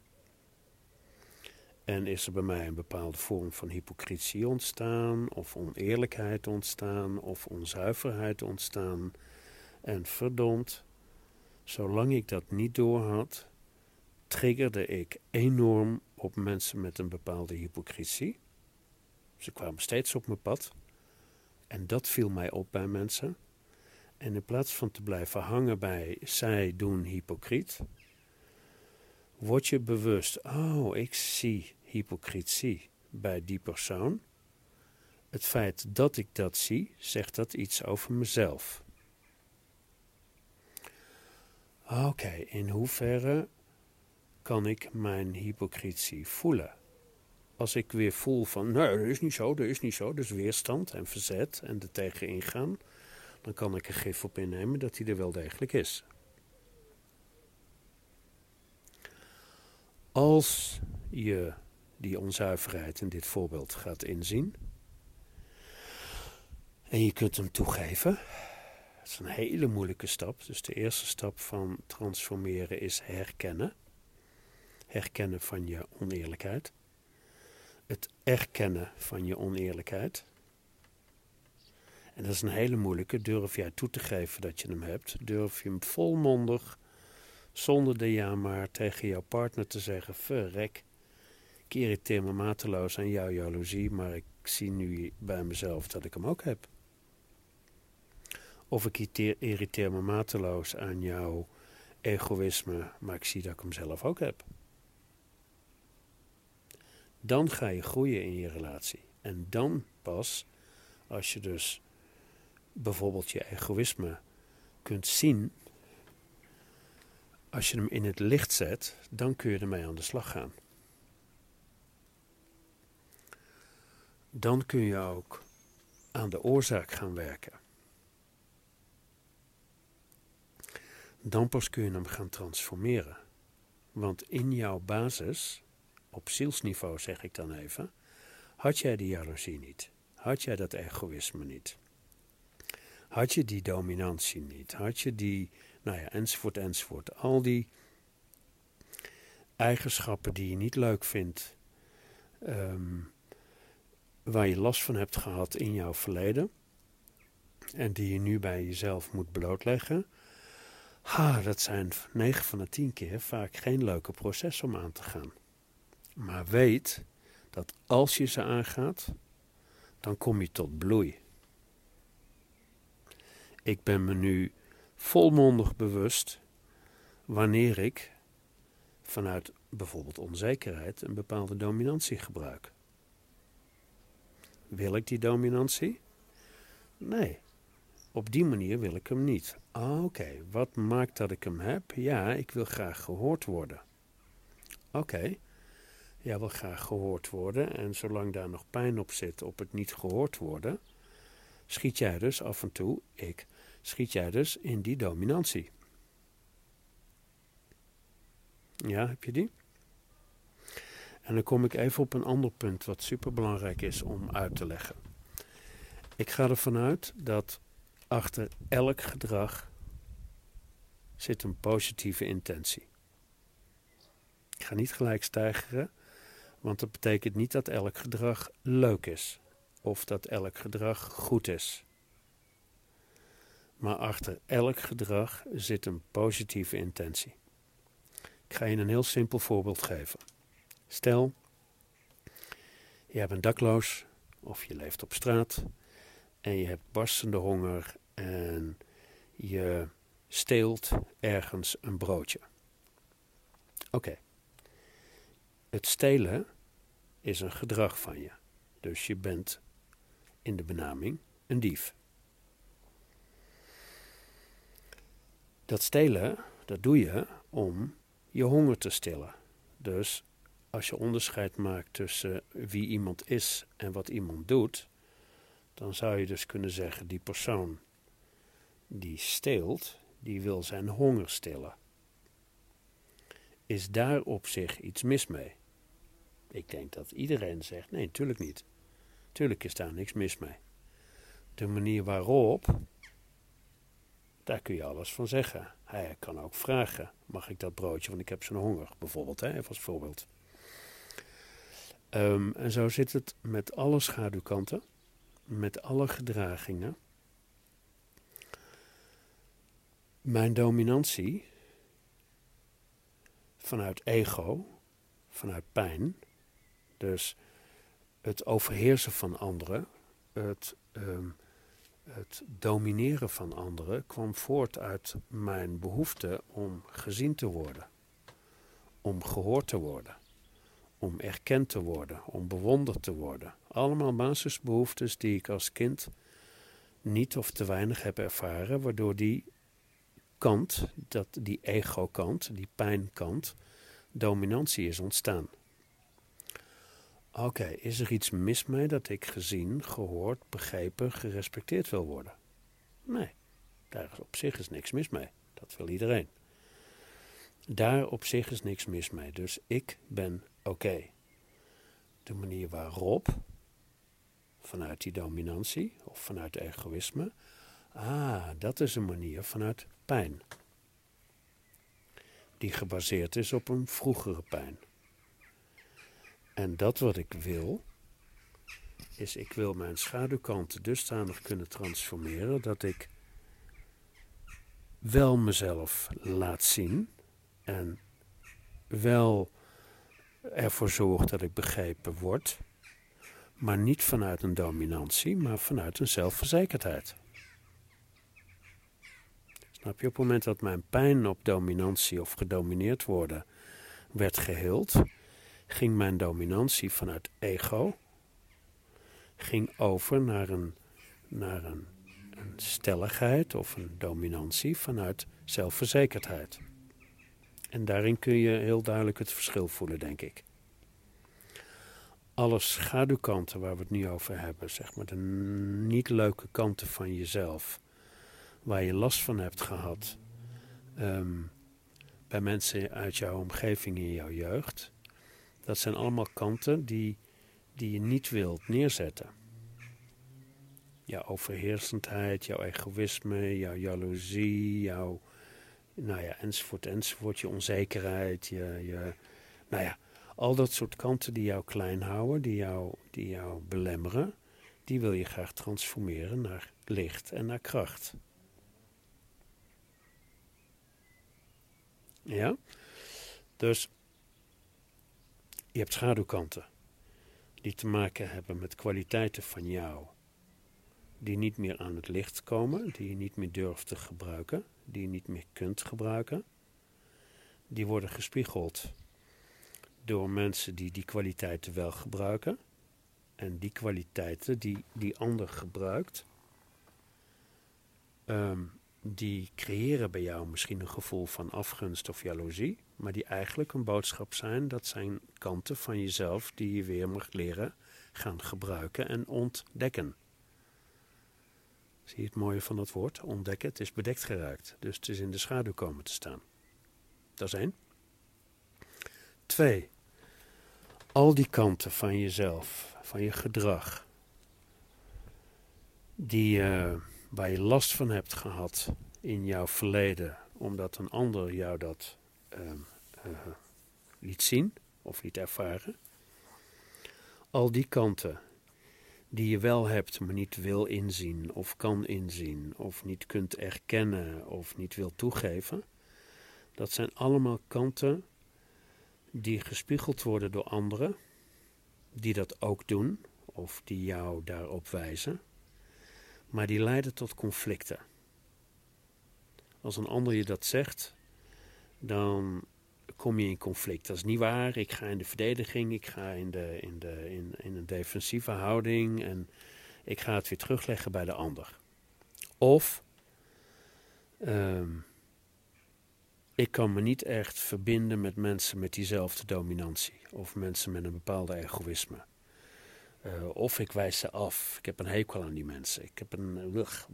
En is er bij mij een bepaalde vorm van hypocrisie ontstaan, of oneerlijkheid ontstaan, of onzuiverheid ontstaan. En verdomd, zolang ik dat niet doorhad, triggerde ik enorm op mensen met een bepaalde hypocrisie. Ze kwamen steeds op mijn pad. En dat viel mij op bij mensen. En in plaats van te blijven hangen bij zij doen hypocriet, word je bewust, oh, ik zie hypocrisie bij die persoon. Het feit dat ik dat zie, zegt dat iets over mezelf. Oké, in hoeverre kan ik mijn hypocrisie voelen? Als ik weer voel van, nee, dat is niet zo, dat is niet zo, dus weerstand en verzet en er tegen ingaan, dan kan ik er gif op innemen dat hij er wel degelijk is. Als je die onzuiverheid in dit voorbeeld gaat inzien. En je kunt hem toegeven. Dat is een hele moeilijke stap. Dus de eerste stap van transformeren is herkennen. Herkennen van je oneerlijkheid. Het erkennen van je oneerlijkheid. En dat is een hele moeilijke. Durf jij toe te geven dat je hem hebt? Durf je hem volmondig, zonder de ja maar, tegen jouw partner te zeggen: verrek, ik irriteer me mateloos aan jouw jaloezie, maar ik zie nu bij mezelf dat ik hem ook heb. Of ik irriteer me mateloos aan jouw egoïsme, maar ik zie dat ik hem zelf ook heb. Dan ga je groeien in je relatie. En dan pas, als je dus bijvoorbeeld je egoïsme kunt zien, als je hem in het licht zet, dan kun je ermee aan de slag gaan. dan kun je ook aan de oorzaak gaan werken. Dan pas kun je hem gaan transformeren. Want in jouw basis, op zielsniveau zeg ik dan even, had jij die jaloezie niet. Had jij dat egoïsme niet. Had je die dominantie niet. Had je die, nou ja, enzovoort, enzovoort. Al die eigenschappen die je niet leuk vindt. Um, waar je last van hebt gehad in jouw verleden en die je nu bij jezelf moet blootleggen, ha, dat zijn 9 van de 10 keer vaak geen leuke processen om aan te gaan. Maar weet dat als je ze aangaat, dan kom je tot bloei. Ik ben me nu volmondig bewust wanneer ik vanuit bijvoorbeeld onzekerheid een bepaalde dominantie gebruik. Wil ik die dominantie? Nee, op die manier wil ik hem niet. Ah, oké, wat maakt dat ik hem heb? Ja, ik wil graag gehoord worden. Oké, jij wil graag gehoord worden en zolang daar nog pijn op zit op het niet gehoord worden, schiet jij dus af en toe, ik, schiet jij dus in die dominantie. Ja, heb je die? En dan kom ik even op een ander punt wat superbelangrijk is om uit te leggen. Ik ga ervan uit dat achter elk gedrag zit een positieve intentie. Ik ga niet gelijk stijgeren, want dat betekent niet dat elk gedrag leuk is of dat elk gedrag goed is. Maar achter elk gedrag zit een positieve intentie. Ik ga je een heel simpel voorbeeld geven. Stel, je bent dakloos of je leeft op straat en je hebt barstende honger en je steelt ergens een broodje. Oké. Het stelen is een gedrag van je. Dus je bent in de benaming een dief. Dat stelen, dat doe je om je honger te stillen. Dus als je onderscheid maakt tussen wie iemand is en wat iemand doet, dan zou je dus kunnen zeggen: die persoon die steelt, die wil zijn honger stillen. Is daar op zich iets mis mee? Ik denk dat iedereen zegt: nee, natuurlijk niet. Tuurlijk is daar niks mis mee. De manier waarop, daar kun je alles van zeggen. Hij kan ook vragen: mag ik dat broodje, want ik heb zo'n honger, bijvoorbeeld, hè, even als voorbeeld. Um, en zo zit het met alle schaduwkanten, met alle gedragingen. Mijn dominantie vanuit ego, vanuit pijn, dus het overheersen van anderen, het, um, het domineren van anderen, kwam voort uit mijn behoefte om gezien te worden, om gehoord te worden om erkend te worden, om bewonderd te worden. Allemaal basisbehoeftes die ik als kind niet of te weinig heb ervaren, waardoor die kant, dat, die ego-kant, die pijnkant, dominantie is ontstaan. Oké, is er iets mis mee dat ik gezien, gehoord, begrepen, gerespecteerd wil worden? Nee, daar op zich is niks mis mee. Dat wil iedereen. Daar op zich is niks mis mee. Dus ik ben oké. De manier waarop, vanuit die dominantie of vanuit egoïsme, ah, dat is een manier vanuit pijn. Die gebaseerd is op een vroegere pijn. En dat wat ik wil, is ik wil mijn schaduwkanten dusdanig kunnen transformeren dat ik wel mezelf laat zien en wel ervoor zorg dat ik begrepen word, maar niet vanuit een dominantie, maar vanuit een zelfverzekerdheid. Snap je, op het moment dat mijn pijn op dominantie of gedomineerd worden werd geheeld, ging mijn dominantie vanuit ego, ging over naar een, naar een, een stelligheid of een dominantie vanuit zelfverzekerdheid. En daarin kun je heel duidelijk het verschil voelen, denk ik. Alle schaduwkanten waar we het nu over hebben, zeg maar de niet leuke kanten van jezelf, waar je last van hebt gehad ehm, bij mensen uit jouw omgeving in jouw jeugd, dat zijn allemaal kanten die, die je niet wilt neerzetten. Jouw overheersendheid, jouw egoïsme, jouw jaloezie, jouw nou ja, enzovoort, enzovoort. Je onzekerheid, je, je, nou ja, al dat soort kanten die jou klein houden, die jou, die jou belemmeren, die wil je graag transformeren naar licht en naar kracht. Ja? Dus je hebt schaduwkanten die te maken hebben met kwaliteiten van jou die niet meer aan het licht komen, die je niet meer durft te gebruiken die je niet meer kunt gebruiken, die worden gespiegeld door mensen die die kwaliteiten wel gebruiken. En die kwaliteiten die die ander gebruikt, um, die creëren bij jou misschien een gevoel van afgunst of jaloezie, maar die eigenlijk een boodschap zijn. Dat zijn kanten van jezelf die je weer mag leren gaan gebruiken en ontdekken. Zie je het mooie van dat woord? Ontdekken. Het is bedekt geraakt. Dus het is in de schaduw komen te staan. Dat is één. Twee. Al die kanten van jezelf, van je gedrag, die, uh, waar je last van hebt gehad in jouw verleden, omdat een ander jou dat uh, uh, liet zien of liet ervaren. Al die kanten die je wel hebt, maar niet wil inzien, of kan inzien, of niet kunt erkennen, of niet wil toegeven. Dat zijn allemaal kanten die gespiegeld worden door anderen, die dat ook doen, of die jou daarop wijzen, maar die leiden tot conflicten. Als een ander je dat zegt, dan kom je in conflict. Dat is niet waar. Ik ga in de verdediging, ik ga in, de, in, de, in, een defensieve houding en ik ga het weer terugleggen bij de ander. Of um, ik kan me niet echt verbinden met mensen met diezelfde dominantie of mensen met een bepaalde egoïsme. Uh, of ik wijs ze af. Ik heb een hekel aan die mensen. Ik heb een. Ugh,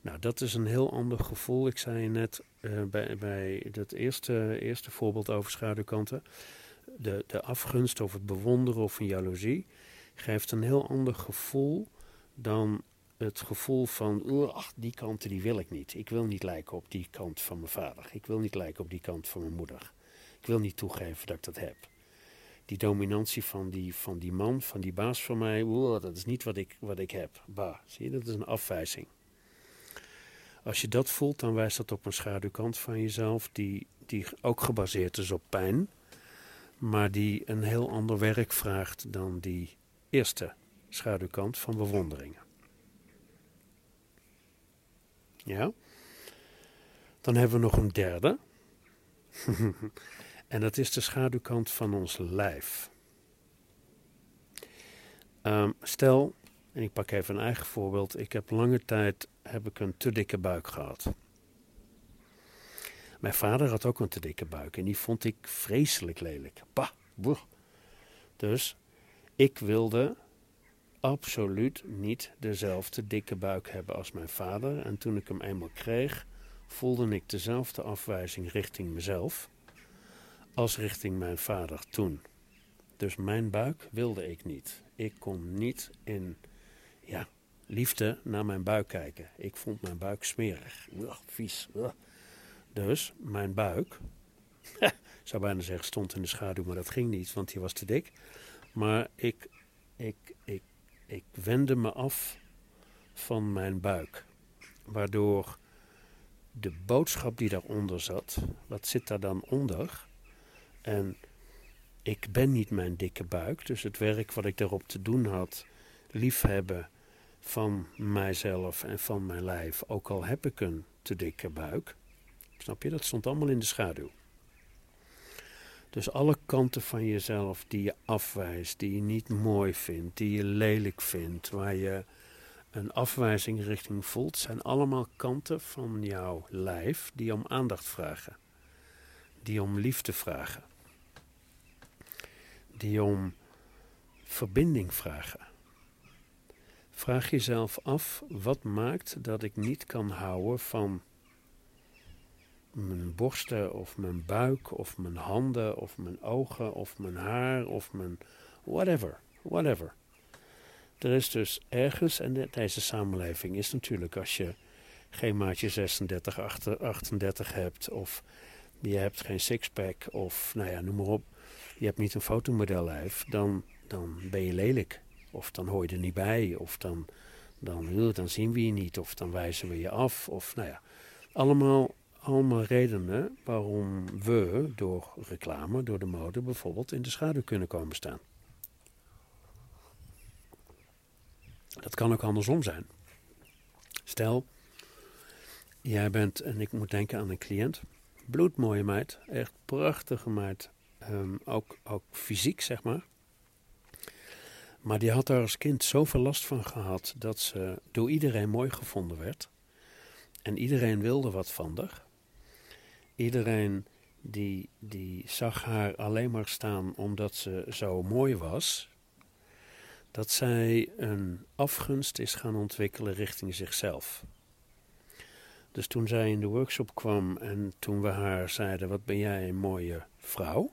nou, dat is een heel ander gevoel. Ik zei net uh, bij, bij dat eerste, eerste voorbeeld over schaduwkanten. De, de afgunst of het bewonderen of een jaloezie geeft een heel ander gevoel dan het gevoel van, ach, die kanten die wil ik niet. Ik wil niet lijken op die kant van mijn vader. Ik wil niet lijken op die kant van mijn moeder. Ik wil niet toegeven dat ik dat heb. Die dominantie van die, van die man, van die baas van mij, dat is niet wat ik, wat ik heb. Bah, zie je, dat is een afwijzing. Als je dat voelt, dan wijst dat op een schaduwkant van jezelf, die, die ook gebaseerd is op pijn, maar die een heel ander werk vraagt dan die eerste schaduwkant van bewonderingen. Ja? Dan hebben we nog een derde. en dat is de schaduwkant van ons lijf. Um, stel, en ik pak even een eigen voorbeeld. Ik heb lange tijd heb ik een te dikke buik gehad. Mijn vader had ook een te dikke buik en die vond ik vreselijk lelijk. Bah. Dus ik wilde absoluut niet dezelfde dikke buik hebben als mijn vader. En toen ik hem eenmaal kreeg, voelde ik dezelfde afwijzing richting mezelf als richting mijn vader toen. Dus mijn buik wilde ik niet. Ik kon niet in ja, liefde naar mijn buik kijken. Ik vond mijn buik smerig. Vies. Dus mijn buik, ik zou bijna zeggen stond in de schaduw, maar dat ging niet, want die was te dik. Maar ik, ik, ik, ik wendde me af van mijn buik. Waardoor de boodschap die daaronder zat, wat zit daar dan onder? En ik ben niet mijn dikke buik, dus het werk wat ik daarop te doen had, liefhebben, van mijzelf en van mijn lijf, ook al heb ik een te dikke buik. Snap je? Dat stond allemaal in de schaduw. Dus alle kanten van jezelf die je afwijst, die je niet mooi vindt, die je lelijk vindt, waar je een afwijzing richting voelt, zijn allemaal kanten van jouw lijf die om aandacht vragen, die om liefde vragen, die om verbinding vragen. Vraag jezelf af wat maakt dat ik niet kan houden van mijn borsten of mijn buik of mijn handen of mijn ogen of mijn haar of mijn whatever, whatever. Er is dus ergens, en deze samenleving is natuurlijk als je geen maatje 36, 38 hebt of je hebt geen sixpack of nou ja, noem maar op, je hebt niet een fotomodellijf, dan, dan ben je lelijk. Of dan hoor je er niet bij. Of dan, dan, dan zien we je niet. Of dan wijzen we je af. Of nou ja, allemaal, allemaal redenen waarom we door reclame, door de mode bijvoorbeeld, in de schaduw kunnen komen staan. Dat kan ook andersom zijn. Stel, jij bent, en ik moet denken aan een cliënt, bloedmooie meid, echt prachtige meid, um, ook, ook fysiek zeg maar. Maar die had daar als kind zoveel last van gehad dat ze door iedereen mooi gevonden werd. En iedereen wilde wat van haar. Iedereen die, die zag haar alleen maar staan omdat ze zo mooi was. Dat zij een afgunst is gaan ontwikkelen richting zichzelf. Dus toen zij in de workshop kwam en toen we haar zeiden: Wat ben jij een mooie vrouw?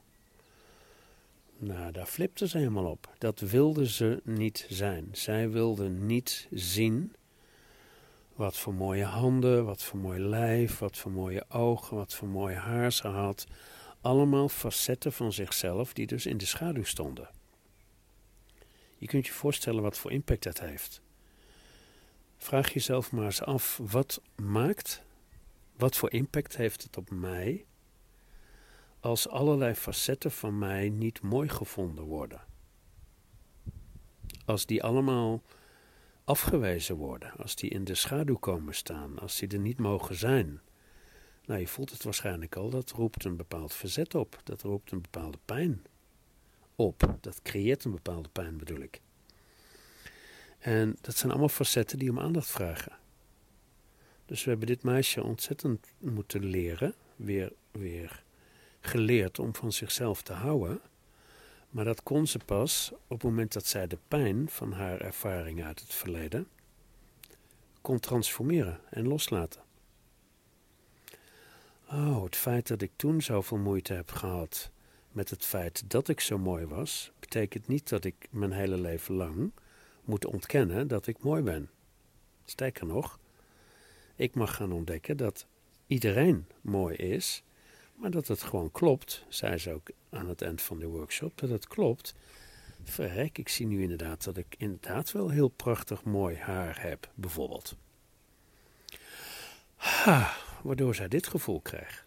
Nou, daar flipte ze helemaal op. Dat wilde ze niet zijn. Zij wilde niet zien wat voor mooie handen, wat voor mooi lijf, wat voor mooie ogen, wat voor mooi haar ze had. Allemaal facetten van zichzelf die dus in de schaduw stonden. Je kunt je voorstellen wat voor impact dat heeft. Vraag jezelf maar eens af, wat maakt, wat voor impact heeft het op mij als allerlei facetten van mij niet mooi gevonden worden? Als die allemaal afgewezen worden, als die in de schaduw komen staan, als die er niet mogen zijn. Nou, je voelt het waarschijnlijk al, dat roept een bepaald verzet op, dat roept een bepaalde pijn op, dat creëert een bepaalde pijn bedoel ik. En dat zijn allemaal facetten die om aandacht vragen. Dus we hebben dit meisje ontzettend moeten leren, weer, weer geleerd om van zichzelf te houden. Maar dat kon ze pas op het moment dat zij de pijn van haar ervaring uit het verleden kon transformeren en loslaten. Oh, het feit dat ik toen zoveel moeite heb gehad met het feit dat ik zo mooi was, betekent niet dat ik mijn hele leven lang moet ontkennen dat ik mooi ben. Sterker nog, ik mag gaan ontdekken dat iedereen mooi is, maar dat het gewoon klopt, zei ze ook aan het eind van de workshop, dat het klopt. Verrek, ik zie nu inderdaad dat ik inderdaad wel heel prachtig mooi haar heb, bijvoorbeeld. Ha, waardoor zij dit gevoel kreeg.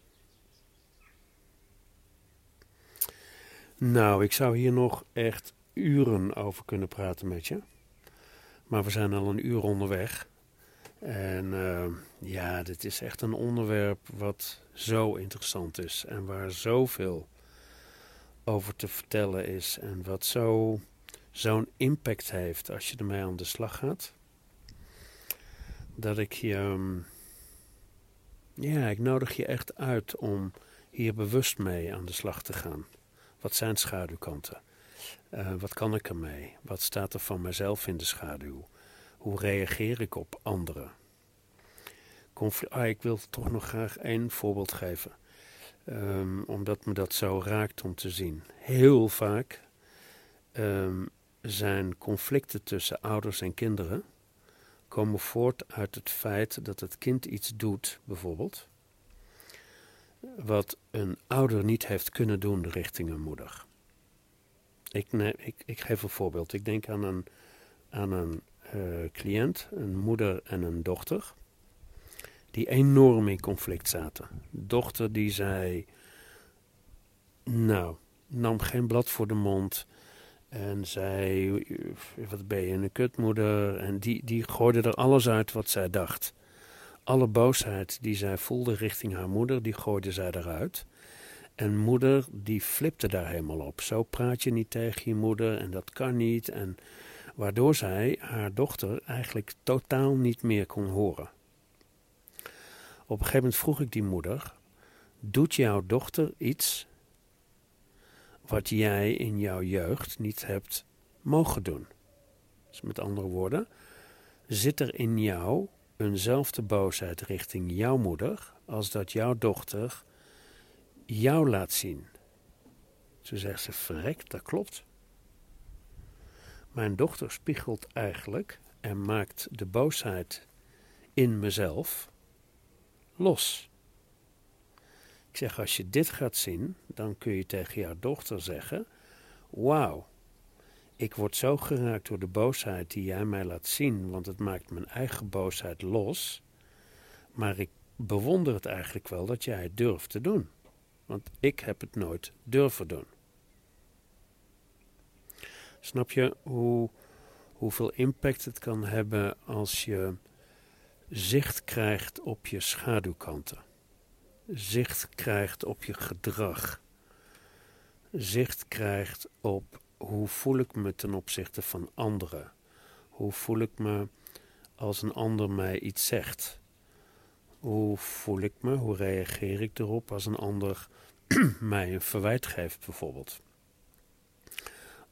Nou, ik zou hier nog echt uren over kunnen praten met je. Maar we zijn al een uur onderweg. En uh, ja, dit is echt een onderwerp wat zo interessant is. En waar zoveel over te vertellen is. En wat zo, zo'n impact heeft als je ermee aan de slag gaat. Dat ik je. Um, ja, ik nodig je echt uit om hier bewust mee aan de slag te gaan. Wat zijn schaduwkanten? Uh, wat kan ik ermee? Wat staat er van mezelf in de schaduw? Hoe reageer ik op anderen? ah, ik wil toch nog graag één voorbeeld geven. Um, omdat me dat zo raakt om te zien. Heel vaak um, zijn conflicten tussen ouders en kinderen komen voort uit het feit dat het kind iets doet, bijvoorbeeld, wat een ouder niet heeft kunnen doen richting een moeder. Ik, ik, ik geef een voorbeeld. Ik denk aan een, aan een cliënt, een moeder en een dochter, die enorm in conflict zaten. Dochter die zei, nou, nam geen blad voor de mond en zei, wat ben je, een kutmoeder? En die, die gooide er alles uit wat zij dacht. Alle boosheid die zij voelde richting haar moeder, die gooide zij eruit. En moeder, die flipte daar helemaal op. Zo praat je niet tegen je moeder en dat kan niet. En waardoor zij haar dochter eigenlijk totaal niet meer kon horen. Op een gegeven moment vroeg ik die moeder: Doet jouw dochter iets wat jij in jouw jeugd niet hebt mogen doen? Dus met andere woorden, zit er in jou eenzelfde boosheid richting jouw moeder als dat jouw dochter jou laat zien? Ze zegt ze: Verrekt, dat klopt. Mijn dochter spiegelt eigenlijk en maakt de boosheid in mezelf los. Ik zeg, als je dit gaat zien, dan kun je tegen jouw dochter zeggen: Wauw, ik word zo geraakt door de boosheid die jij mij laat zien, want het maakt mijn eigen boosheid los. Maar ik bewonder het eigenlijk wel dat jij het durft te doen, want ik heb het nooit durven doen. Snap je hoe, hoeveel impact het kan hebben als je zicht krijgt op je schaduwkanten? Zicht krijgt op je gedrag. Zicht krijgt op hoe voel ik me ten opzichte van anderen? Hoe voel ik me als een ander mij iets zegt? Hoe voel ik me? Hoe reageer ik erop als een ander mij een verwijt geeft, bijvoorbeeld?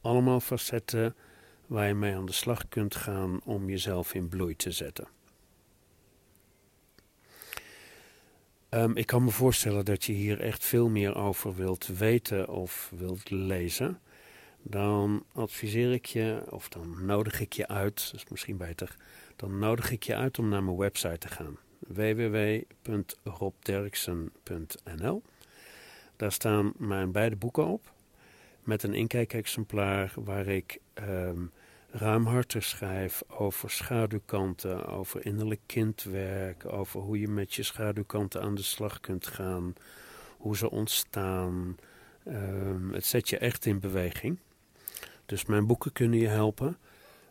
Allemaal facetten waar je mee aan de slag kunt gaan om jezelf in bloei te zetten. Um, ik kan me voorstellen dat je hier echt veel meer over wilt weten of wilt lezen. Dan adviseer ik je, of dan nodig ik je uit, dat is misschien beter, dan nodig ik je uit om naar mijn website te gaan. www.robderksen.nl Daar staan mijn beide boeken op, met een inkijkexemplaar waar ik um, ruimhartig schrijf over schaduwkanten, over innerlijk kindwerk, over hoe je met je schaduwkanten aan de slag kunt gaan, hoe ze ontstaan. Um, het zet je echt in beweging. Dus mijn boeken kunnen je helpen.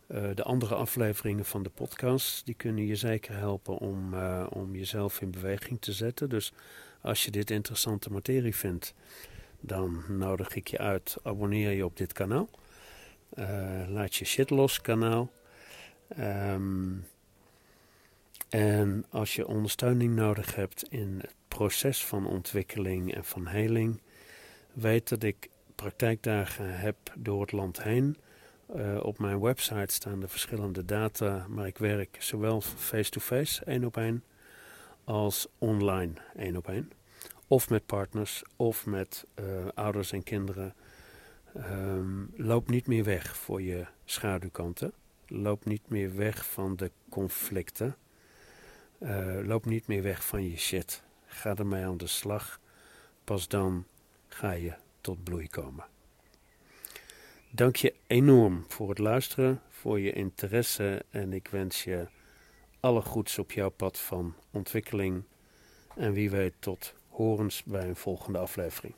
Uh, de andere afleveringen van de podcast die kunnen je zeker helpen om, uh, om jezelf in beweging te zetten. Dus als je dit interessante materie vindt, dan nodig ik je uit. Abonneer je op dit kanaal. Uh, laat je shit los kanaal. Um, en als je ondersteuning nodig hebt in het proces van ontwikkeling en van heling, weet dat ik praktijkdagen heb door het land heen. Uh, op mijn website staan de verschillende data, maar ik werk zowel face-to-face, één op één, als online, één op één. Of met partners, of met uh, ouders en kinderen Um, loop niet meer weg voor je schaduwkanten. Loop niet meer weg van de conflicten. Uh, loop niet meer weg van je shit. Ga ermee aan de slag. Pas dan ga je tot bloei komen. Dank je enorm voor het luisteren, voor je interesse en ik wens je alle goeds op jouw pad van ontwikkeling. En wie weet tot horens bij een volgende aflevering.